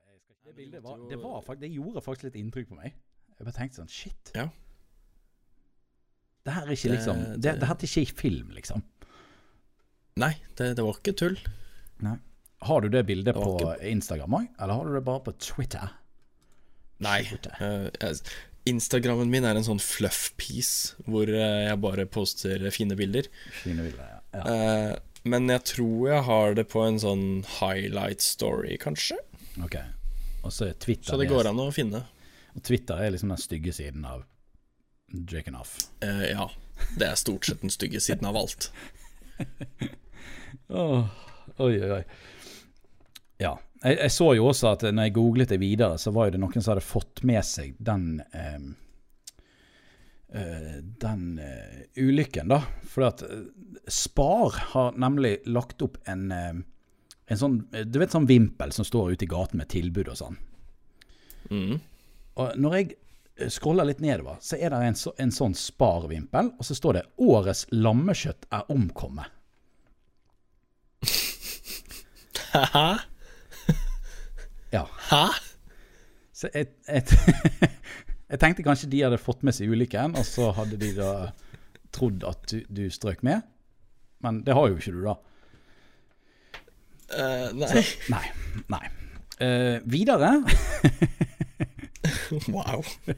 det bildet var, det, var faktisk, det gjorde faktisk litt inntrykk på meg. Jeg bare tenkte sånn Shit. Ja. Det her er ikke liksom Det, det- det her er ikke i film, liksom. Nei, det, det var ikke tull. Har du det bildet Det på ikke... Instagram òg, eller har du det bare på Twitter? Nei. Twitter. Uh, Instagrammen min er en sånn fluff piece hvor eh, jeg bare poster fine bilder. Fine bilder, ja. ja. Uh, Men jeg tror jeg har det på en sånn highlight story, kanskje. Ok. Og så er Twitter Så det går an å finne. Og Twitter er liksom den stygge siden av and Off. Uh, ja. Det er stort sett den stygge siden av alt. Åh, oi, oi, oi. Ja. Jeg, jeg så jo også at når jeg googlet det videre, så var jo det noen som hadde fått med seg den ehm, eh, Den eh, ulykken, da. For at eh, Spar har nemlig lagt opp en eh, En sånn Du vet sånn vimpel som står ute i gaten med tilbud og sånn. Mm. Og når jeg eh, scroller litt nedover, så er det en, så, en sånn Spar-vimpel, og så står det 'Årets lammekjøtt er omkommet'. Hæ? Ja. Hæ? Så jeg, jeg, jeg tenkte kanskje de hadde fått med seg ulykken, og så hadde de da trodd at du, du strøk med. Men det har jo ikke du, da. Uh, nei. Nei. nei. Uh, videre Wow.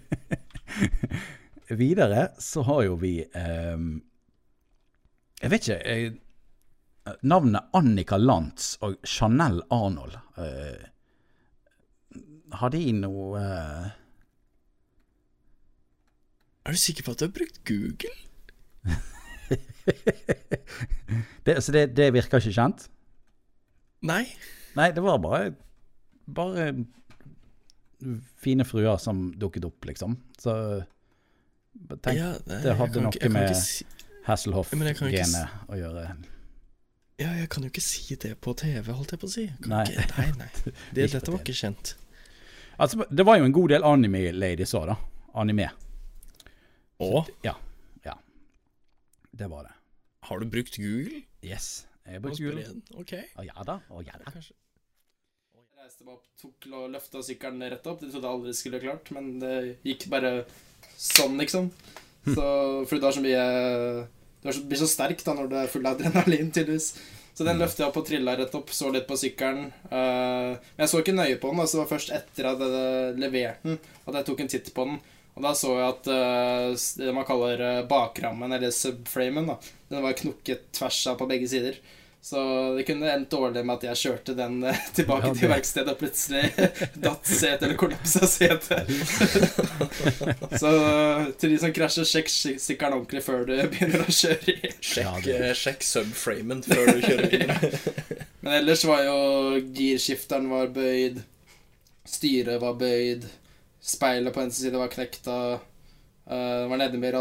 Videre så har jo vi eh, Jeg vet ikke jeg, Navnet Annika Lantz og Chanel Arnold eh, Har de noe eh, Er du sikker på at du har brukt Google? det, Så det, det virker ikke kjent? Nei. Nei, det var bare Bare fine fruer som dukket opp, liksom. Så tenk, Ja, nei, det hadde noe ikke- med si- Hasselhoff-genet å gjøre. Ja, jeg kan jo ikke si det på TV, holdt jeg på å si. Nei. Ikke, nei, nei. Det, dette var ikke kjent. Altså, det var jo en god del anime-ladies òg, da. Anime. Å, Ja. Ja. Det var det. har du brukt Google? Yes. Jeg har brukt Google. Ok. Å ja da. Å ja da. Kanskje. Reiste meg opp, tok og løfta sykkelen rett opp. Det trodde jeg aldri skulle klart, men det gikk bare sånn, liksom. Så, fordi du har så mye Du så, blir så sterk da når du er full av adrenalin, tydeligvis. Så den løftet jeg opp og trilla rett opp, så litt på sykkelen. Uh, men jeg så ikke nøye på den. Altså det var først etter at jeg hadde levert den, at jeg tok en titt på den. Og da så jeg at uh, det man kaller eh, bakrammen, eller subframen, da, den var knukket tvers av på begge sider. Så det kunne endt dårlig med at jeg kjørte den eh, tilbake Ja, til verkstedet og plutselig datt setet eller kollapsa setet. Så til de som krasjer, sjekk sy- sykkelen ordentlig før du begynner å kjøre i. Sjekk, Ja, eh, sjekk subframen før du kjører bilen. Men ellers var jo girskifteren var bøyd, styret var bøyd, speilet på venstre side var knekta. eh, det var nede med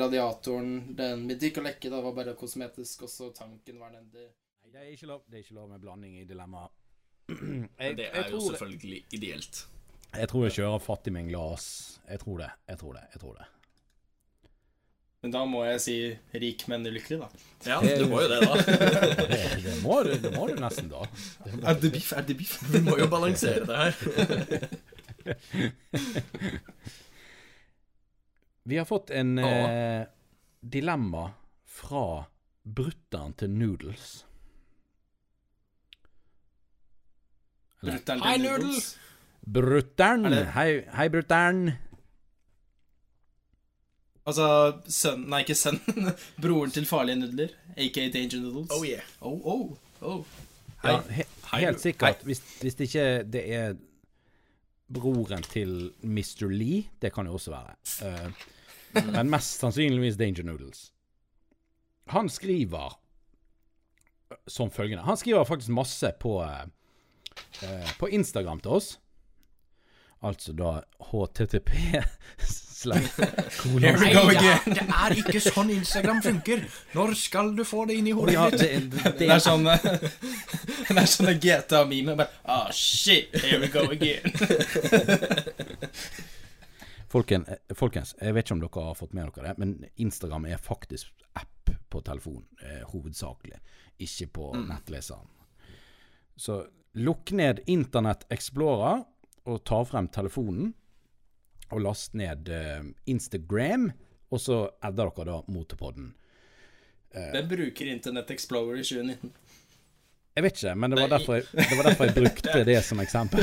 radiatoren. Den begynte ikke å lekke, det var bare kosmetisk. Og så tanken var nedi. Nei, det er ikke lov, det er ikke lov med blanding i dilemma. Men det er jo selvfølgelig ideelt. jeg tror jeg kjører fattig med en glass. Jeg tror det. Jeg tror det. Jeg tror det. Men da må jeg si rik, men ulykkelig, da. Ja, du må jo det, da. Det, det, må, du, det må du nesten, da. Er det biff? Er det biff? Vi må jo balansere det her. Vi har fått en Ja. eh, dilemma fra brutter'n til Noodles. Brutter'n Hei, Noodles! Brutter'n! Er Hei, hei brutter'n! Altså sønn Nei, ikke sønnen. Broren til farlige nudler, aka Danger Noodles. Oh yeah. Oh, oh, oh. Ja, he, Hei, helt sikkert. Hvis, hvis det ikke det er broren til Mr. Lee, det kan jo også være. Uh, men mest sannsynligvis Danger Noodles. Han skriver som følgende Han skriver faktisk masse på, eh, eh, på Instagram til oss. Altså da http Here we go again. Det er ikke sånn Instagram funker. Når skal du få det inn i hodet ja, ditt? det, det, Det er sånn Det er sånne GTA-meme. Bare Ah, shit, here we go again. Folken, eh, folkens, jeg vet ikke om dere har fått med dere det, men Instagram er faktisk app på telefon, eh, hovedsakelig. Ikke på nettleseren. Så lukk ned Internett Explorer, og ta frem telefonen, og last ned eh, Instagram, og så adder dere da Motorpodden. Hvem bruker Internett Explorer i 2019? Jeg vet ikke, men det var derfor jeg, det var derfor jeg brukte det som eksempel.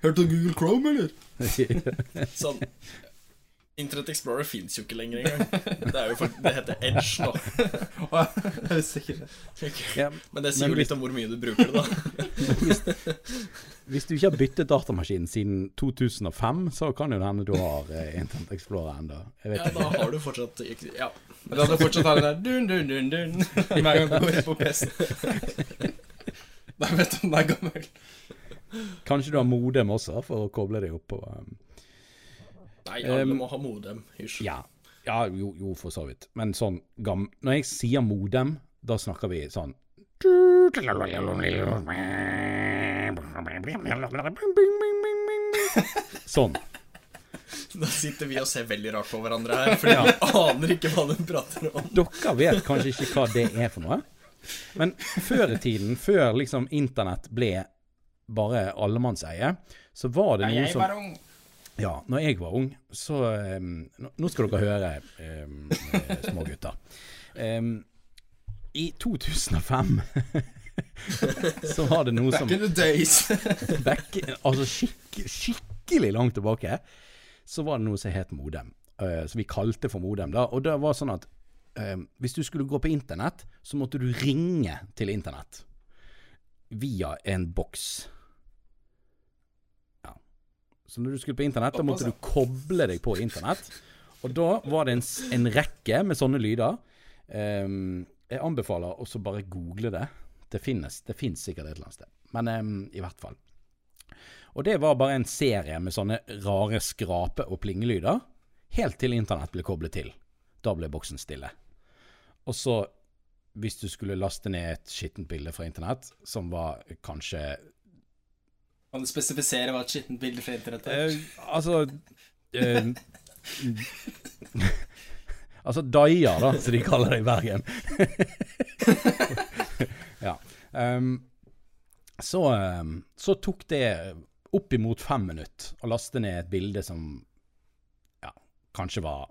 Hørte du Google Chrome, eller? Sånn. Internett Explorer fins jo ikke lenger engang. Det, er jo for, det heter Edge nå. Ikke Men det sier Men jo litt om hvor mye du bruker det, da. hvis du ikke har byttet datamaskin siden 2005, så kan jo det hende du har eh, Internet Explorer ennå. Ja, da har du fortsatt Ja. Men da har du fortsatt ha den der dun, dun, dun, dun hver gang du går inn på PC-en. Da vet du om den er gammel. Kanskje du har modem også, for å koble deg opp på um, Nei, alle Um, må ha modem. Hysj. Ja, ja jo, jo, for så vidt. Men sånn gam... Når jeg sier modem, da snakker vi sånn Sånn. Da sitter vi og ser veldig rart på hverandre her, fordi vi aner ikke hva de prater om. Dere vet kanskje ikke hva det er for noe. Men før i tiden, før liksom internett ble bare allemannseie, så var det noe som ung. Ja, når jeg var ung, så um, nå- skal dere høre, um, eh, små gutter. Um, I 2005 så var det noe som Back in the days. back, Altså skikk, skikkelig langt tilbake, så var det noe som het modem. Uh, som vi kalte for modem. da, Og det var sånn at um, hvis du skulle gå på internett, så måtte du ringe til internett. Via en boks. Så når du skulle på internett, da måtte du koble deg på internett. Og da var det en, en rekke med sånne lyder. Um, jeg anbefaler også bare google det. Det finnes, det finnes sikkert et eller annet sted. Men um, i hvert fall. Og det var bare en serie med sånne rare skrape- og plingelyder, helt til internett ble koblet til. Da ble boksen stille. Og så, hvis du skulle laste ned et skittent bilde fra internett, som var kanskje Kan du spesifisere hva et skittent bilde fra internett er? eh, Altså eh, Altså Daia, da, som de kaller det i Bergen. ja. Um, så, så tok det oppimot fem minutter å laste ned et bilde som ja, kanskje var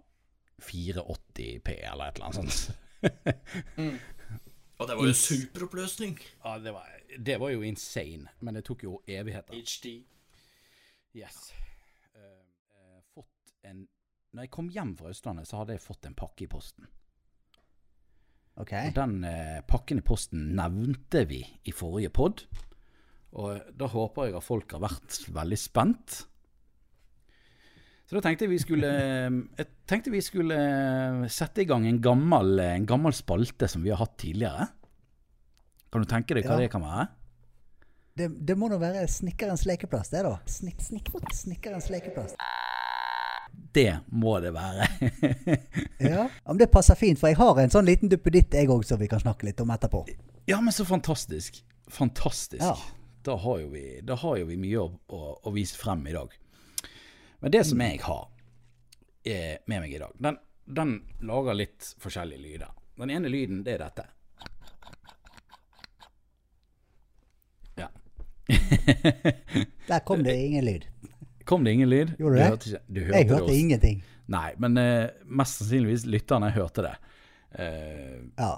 480p eller et eller annet sånt. Og det var jo superoppløsning. Ja, det var, det var jo insane, men det tok jo evigheter. HD. Yes. Uh, eh, fått en Når jeg kom hjem fra Østlandet, så hadde jeg fått en pakke i posten. Okay. Og den eh, pakken i posten nevnte vi i forrige pod. Og da håper jeg at folk har vært veldig spent. Så da tenkte jeg vi skulle Jeg tenkte vi skulle sette i gang en gammel, en gammel spalte som vi har hatt tidligere. Kan du tenke deg hva Ja. det kan være? Det, det må nå være snekkerens lekeplass, det, da. Snik, snik, snekkerens lekeplass. Det må det være. Ja, men det passer fint, for jeg har en sånn liten duppeditt jeg òg, som vi kan snakke litt om etterpå. Ja, men så fantastisk. Fantastisk. Ja. Da, har vi, da har jo vi mye å, å, å vise frem i dag. Men det som jeg har eh, med meg i dag, den, den lager litt forskjellige lyder. Den ene lyden, det er dette. Ja. Der kom det ingen lyd. Kom det ingen lyd? Gjorde Du det? hørte du hørte Jeg hørte ingenting. Nei, men uh, mest sannsynligvis lytterne hørte det. Uh, Ja,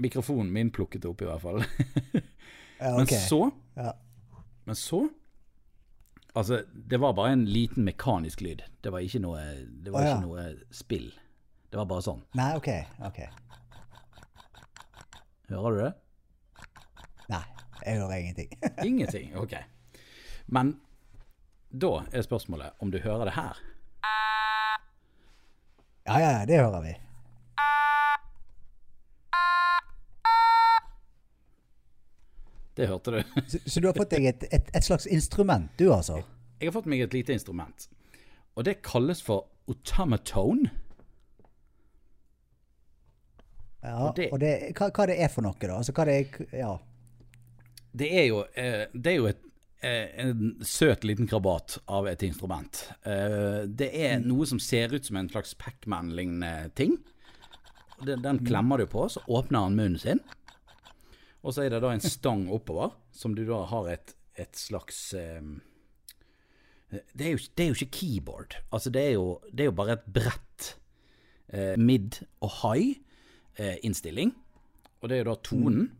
mikrofonen min plukket det opp i hvert fall. ja Men så Ja. Men så Altså, det var bare en liten mekanisk lyd. Det var ikke noe, det var oh, ja. ikke noe spill. Det var bare sånn. Nei, OK. ok. Hører du det? Nei, jeg hører ingenting. Ingenting. Ok. Men da er spørsmålet om du hører det her. Ja, ja, ja, det hører vi. Det hørte du. Så, så du har fått deg et, et, et slags instrument, du altså? Jeg har fått meg et lite instrument. Og det kalles for automatone. Ja, Og det- og det, hva, hva det er for noe, da? Altså, hva det er Ja. Det er jo, eh, det er jo et, eh, en søt liten krabat av et instrument. Eh, det er noe som ser ut som en slags Pacman-lignende ting. Den, den klemmer du på, så åpner han munnen sin. Og så er det da en stang oppover, som du da har et, et slags eh, det, er jo, det er jo ikke keyboard. Altså, det er jo, det er jo bare et brett eh, mid og high eh. Og det er jo da tonen.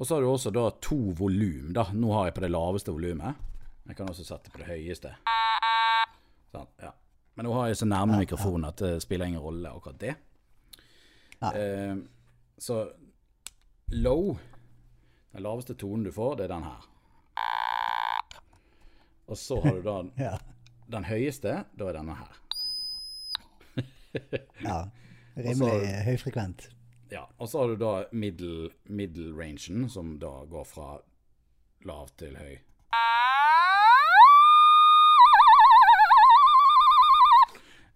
Og så har du også da to volum. da. Nå har jeg på det laveste volumet. Jeg kan også sette på det høyeste. Sånn, ja. Men nå har jeg så nærme mikrofonen at det spiller ingen rolle akkurat det. Eh, så low, den laveste tonen du får, det er den her. Og så har du da Ja. den høyeste, da er denne her. ja. Rimelig høyfrekvent. Ja, og så har du da middle, middle rangen, som da går fra lav til høy.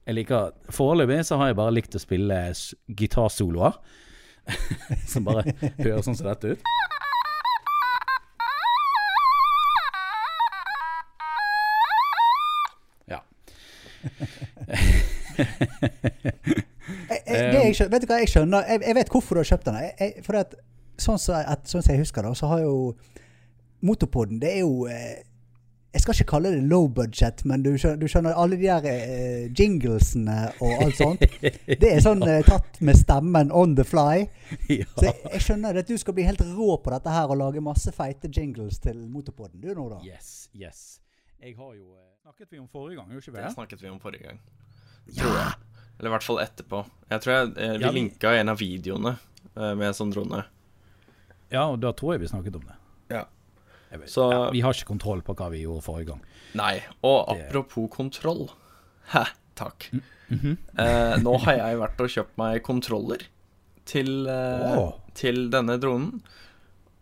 Jeg liker Foreløpig så har jeg bare likt å spille gitarsoloer. som bare høres sånn som dette ut. Ja. Jeg, jeg, skjønner, vet du hva jeg skjønner? Jeg, jeg vet hvorfor du har kjøpt den. Jeg, for at, sånn som så, sånn så jeg husker det, så har jo Motorpodden Det er jo eh, Jeg skal ikke kalle det low budget, men du skjønner, du skjønner alle de der eh, jinglesene og alt sånt. Det er sånn eh, tatt med stemmen on the fly. ja. Så jeg, jeg skjønner at du skal bli helt rå på dette her og lage masse feite jingles til Motorpodden. Du nå, da? Yes, yes. Jeg har jo eh, Snakket vi om forrige gang, gjorde ikke vi Det det? snakket vi om forrige gang. Tror jeg. Eller i hvert fall etterpå. Jeg tror jeg, eh, vi Ja, vi- linka en av videoene eh, med sånn drone. Ja, og da tror jeg vi snakket om det. Ja. Så- ja, vi har ikke kontroll på hva vi gjorde forrige gang. Nei, og Det- apropos kontroll. Hæ, takk. Mhm. eh, nå har jeg vært og kjøpt meg kontroller til, eh, oh. til denne dronen.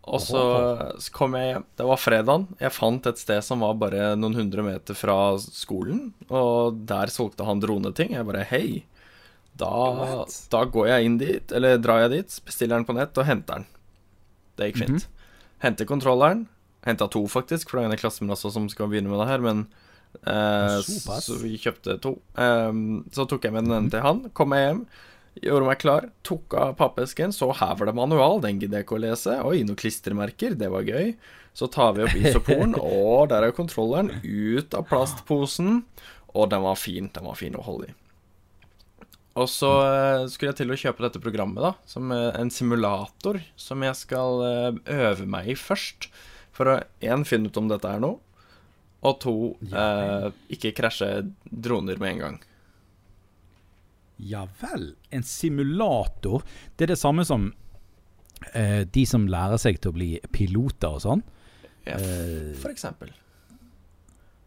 Og så kom jeg hjem. Det var fredagen. Jeg fant et sted som var bare noen hundre meter fra skolen. Og der solgte han droneting. Jeg bare hei. Da, da går jeg inn dit, eller drar jeg dit, bestiller den på nett og henter den. Det gikk fint. Henter kontrolleren. Henta to, faktisk, for det er en i klassen min også som skal begynne med det her. Men eh. Så vi kjøpte to. Ehm, så tok jeg med den ene til han. Kom meg hjem, gjorde meg klar, tok av pappesken, så her var det manual. Den gidder jeg ikke å lese. Oi, noen klistremerker, det var gøy. Så tar vi opp isoporen, og der er kontrolleren ut av plastposen. Og den var fin. Den var fin å holde i. Og så eh, skulle jeg til å kjøpe dette programmet, da, som eh, en simulator som jeg skal eh, øve meg i først. For å én finne ut om dette er noe, og to eh, ikke krasje droner med en gang. Ja vel. En simulator. Det er det samme som eh, de som lærer seg til å bli piloter og sånn. Ja, Eh. for eksempel.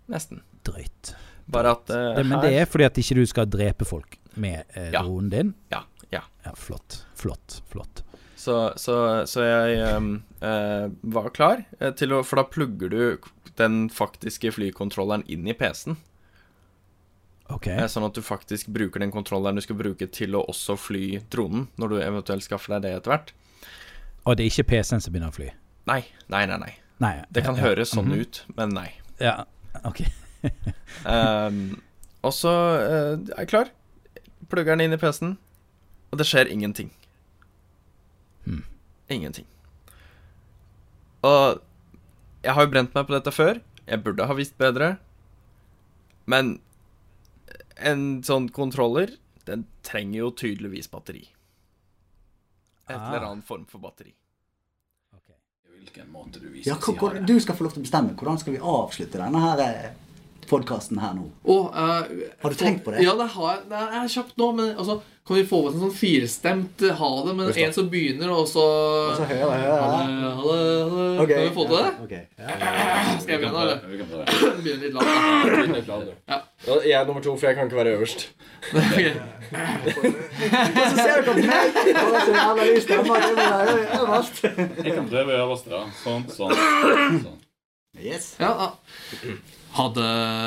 Nesten. Drøyt. Bare at uh, Det, men her det er fordi at ikke du skal drepe folk med eh, Ja. dronen din. Ja. ja. Ja, flott. Flott. Flott. Så, så, så jeg ehm, eh, var klar eh, til å For da plugger du den faktiske flykontrolleren inn i PC-en. OK. Eh, Sånn at du faktisk bruker den kontrolleren du skal bruke til å også fly dronen, når du eventuelt skaffer deg det etter hvert. Og det er ikke PC-en som begynner å fly? Nei, nei, nei. nei. Nei. Det kan ja, høres sånn mhm. ut, men nei. Ja, OK. um, og så uh, er jeg klar. Plugger den inn i PC-en, og det skjer ingenting. Ingenting. Og jeg har jo brent meg på dette før. Jeg burde ha visst bedre. Men en sånn kontroller, den trenger jo tydeligvis batteri. Et Ah. eller annet form for batteri. Hvilken måte du viser Ja, hvor, hvor, du skal få lov til å bestemme. Hvordan skal vi avslutte denne her podkasten her nå? Og, uh, Har du tenkt på det? Ja, det har jeg. Det er kjapt nå, men altså, kan vi få en sånn firstemt eh, ha det, men en som begynner, og så Og så hører jeg, det, ha det, ha det. Ok, Kan vi få til det? ja, ok, ja. Skal jeg begynne, eller? Begynne litt lavt, lav. Ja. Ja, Jeg er nummer to, for jeg kan ikke være øverst. Ok. Og så ser dere på meg! Og så jævla lys stemme. Jeg kan prøve øverst, da. Sånn, sånn. sånn. Yes. Ja, ja. Ha det.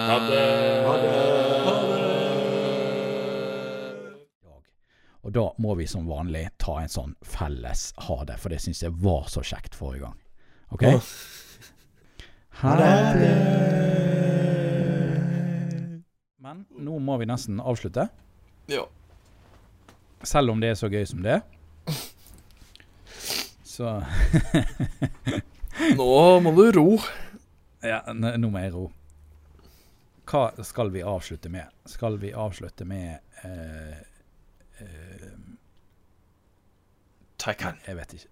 Ha det. Ha det. Og da må vi som vanlig ta en sånn felles ha det, for det syns jeg var så kjekt forrige gang. OK? Ha det. Men nå må vi nesten avslutte. Ja. Selv om det er så gøy som det. Så Nå må du ro. Ja, nå må jeg ro hva skal vi avslutte med? Skal vi avslutte med eh, eh, Taycan. Jeg vet ikke.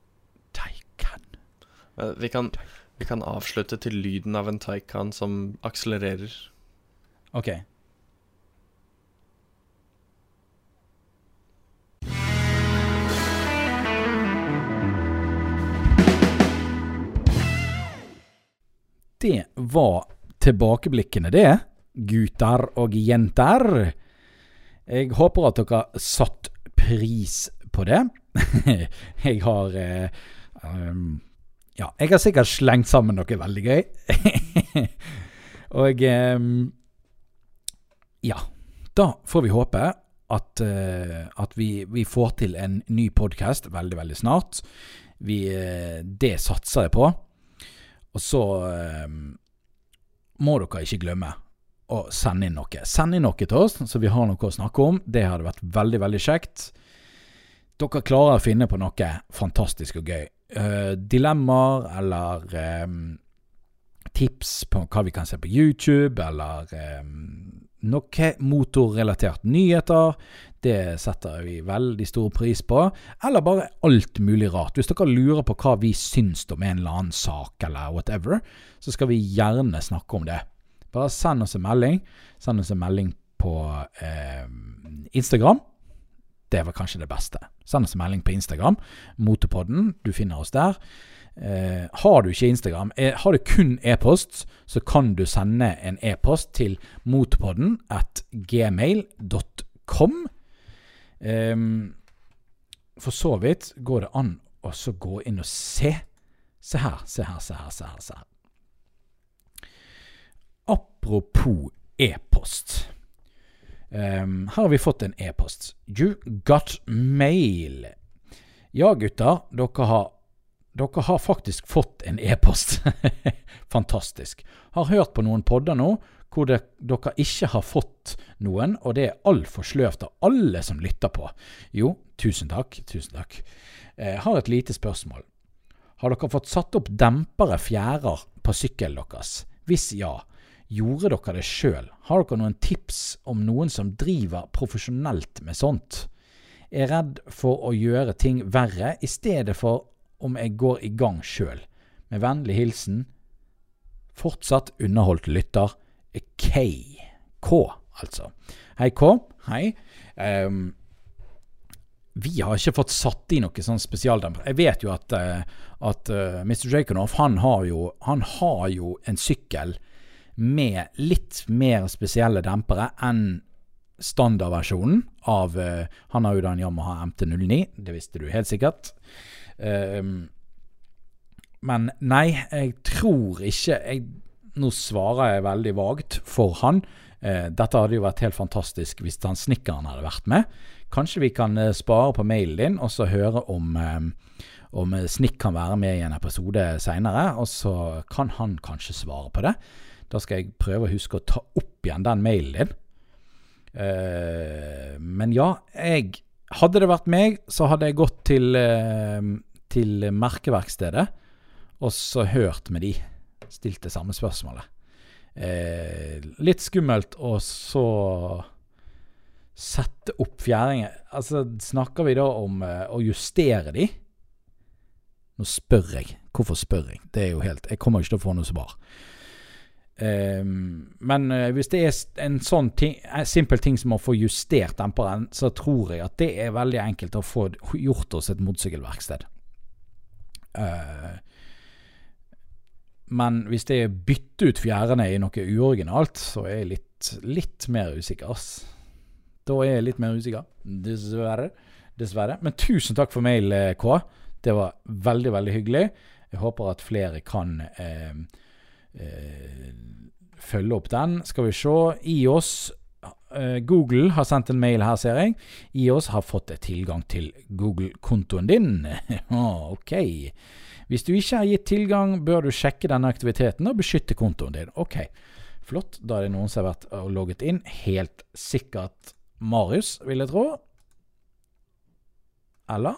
Taycan. Eh, vi kan, vi kan avslutte til lyden av en taikan som akselererer. OK. Det var tilbakeblikkene, det. Gutter og jenter. Jeg håper at dere satt pris på det. jeg har eh, um, Ja, jeg har sikkert slengt sammen noe veldig gøy. og um, Ja. Da får vi håpe at, uh, at vi, vi, får til en ny podkast veldig, veldig snart. Vi, uh, det satser jeg på. Og så um, må dere ikke glemme å sende inn noe. Send inn noe til oss, så vi har noe å snakke om. Det hadde vært veldig, veldig kjekt. Dere klarer å finne på noe fantastisk og gøy. Uh, dilemmaer eller um, tips på hva vi kan se på YouTube, eller um, noe motorrelatert nyheter. Det setter vi veldig stor pris på. Eller bare alt mulig rart. Hvis dere lurer på hva vi syns om en eller annen sak, eller whatever, så skal vi gjerne snakke om det. Bare send oss en melding. Send oss en melding på eh, Instagram. Det var kanskje det beste. Send oss en melding på Instagram. Motorpodden. Du finner oss der. Eh, har du ikke Instagram, eh, har du kun e-post, så kan du sende en e-post til motorpodden at gmail.com. Eh, for så vidt går det an å gå inn og se. Se her, se her, se her. se her, se her. Apropos e-post. Um, her har vi fått en e-post. You got mail. Ja, gutter. Dere har, dere har faktisk fått en e-post. Fantastisk. Har hørt på noen podder nå hvor det, dere ikke har fått noen, og det er altfor sløvt av alle som lytter på. Jo, tusen takk. Tusen takk. Jeg eh, har et lite spørsmål. Har dere fått satt opp dempere fjærer på sykkelen deres? Hvis ja, Gjorde dere det sjøl? Har dere noen tips om noen som driver profesjonelt med sånt? Er redd for å gjøre ting verre i stedet for om jeg går i gang sjøl. Med vennlig hilsen fortsatt underholdt lytter K. K, altså. Hei, K. Hei. Um, vi har ikke fått satt i noe sånn spesialdemper. Jeg vet jo at, uh, at uh, Mr. Jaconoff, han han har jo en sykkel med litt mer spesielle dempere enn standardversjonen av uh, Han har jo da en Yamaha MT09, det visste du helt sikkert. Uh, men nei, jeg tror ikke jeg, Nå svarer jeg veldig vagt for han. Uh, dette hadde jo vært helt fantastisk hvis han snekkeren hadde vært med. Kanskje vi kan eh, spare på mailen din og så høre om om Snikk kan være med i en episode seinere, og så kan han kanskje svare på det. Da skal jeg prøve å huske å ta opp igjen den mailen din. Uh, men ja, jeg Hadde det vært meg, så hadde jeg gått til, uh, til merkeverkstedet og så hørt med de. Stilt det samme spørsmålet. Uh, litt skummelt å så sette opp fjæringer Altså, snakker vi da om å justere de? Nå spør jeg. Hvorfor spør jeg? Det er jo helt Jeg kommer ikke til å få noe svar. Um, men uh, hvis det er en sånn en simpel ting som å få justert demperen, så tror jeg at det er veldig enkelt å få gjort hos et motorsykkelverksted. Uh, men hvis det er bytte ut fjærene i noe uoriginalt, så er jeg litt, litt mer usikker, ass. Da er jeg litt mer usikker. Dessverre. Dessverre. Men tusen takk for mail, eh, K. Det var veldig, veldig hyggelig. Jeg håper at flere kan eh, eh, følge opp den. Skal vi se. IOS eh, Google har sendt en mail her, ser jeg. IOS har fått tilgang til Google-kontoen din. ok. Hvis du ikke har gitt tilgang, bør du sjekke denne aktiviteten og beskytte kontoen din. Ok, flott. Da er det noen som har vært og logget inn. Helt sikkert Marius, vil jeg tro. Eller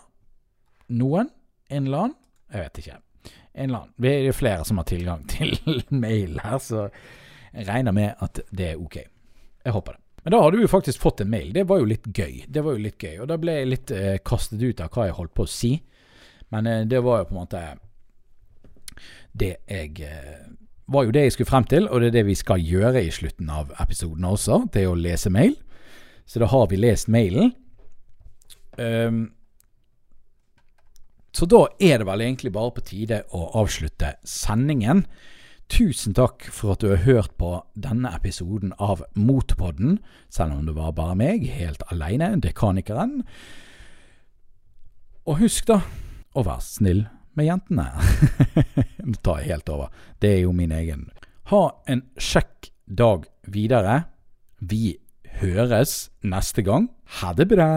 noen? En eller annen? Jeg vet ikke en eller annen. Det er flere som har tilgang til mail her, så jeg regner med at det er ok. Jeg håper det. Men da hadde vi jo faktisk fått en mail. Det var jo litt gøy. Det var jo litt gøy. Og da ble jeg litt eh, kastet ut av hva jeg holdt på å si. Men eh, det var jo på en måte det jeg eh, var jo det jeg skulle frem til, og det er det vi skal gjøre i slutten av episoden også. Det er å lese mail. Så da har vi lest mailen. Um, så da er det vel egentlig bare på tide å avslutte sendingen. Tusen takk for at du har hørt på denne episoden av Motorpodden, selv om det var bare meg, helt aleine, dekanikeren. Og husk da å være snill med jentene. Nå tar jeg helt over. Det er jo min egen. Ha en kjekk dag videre. Vi høres neste gang. Ha det bra!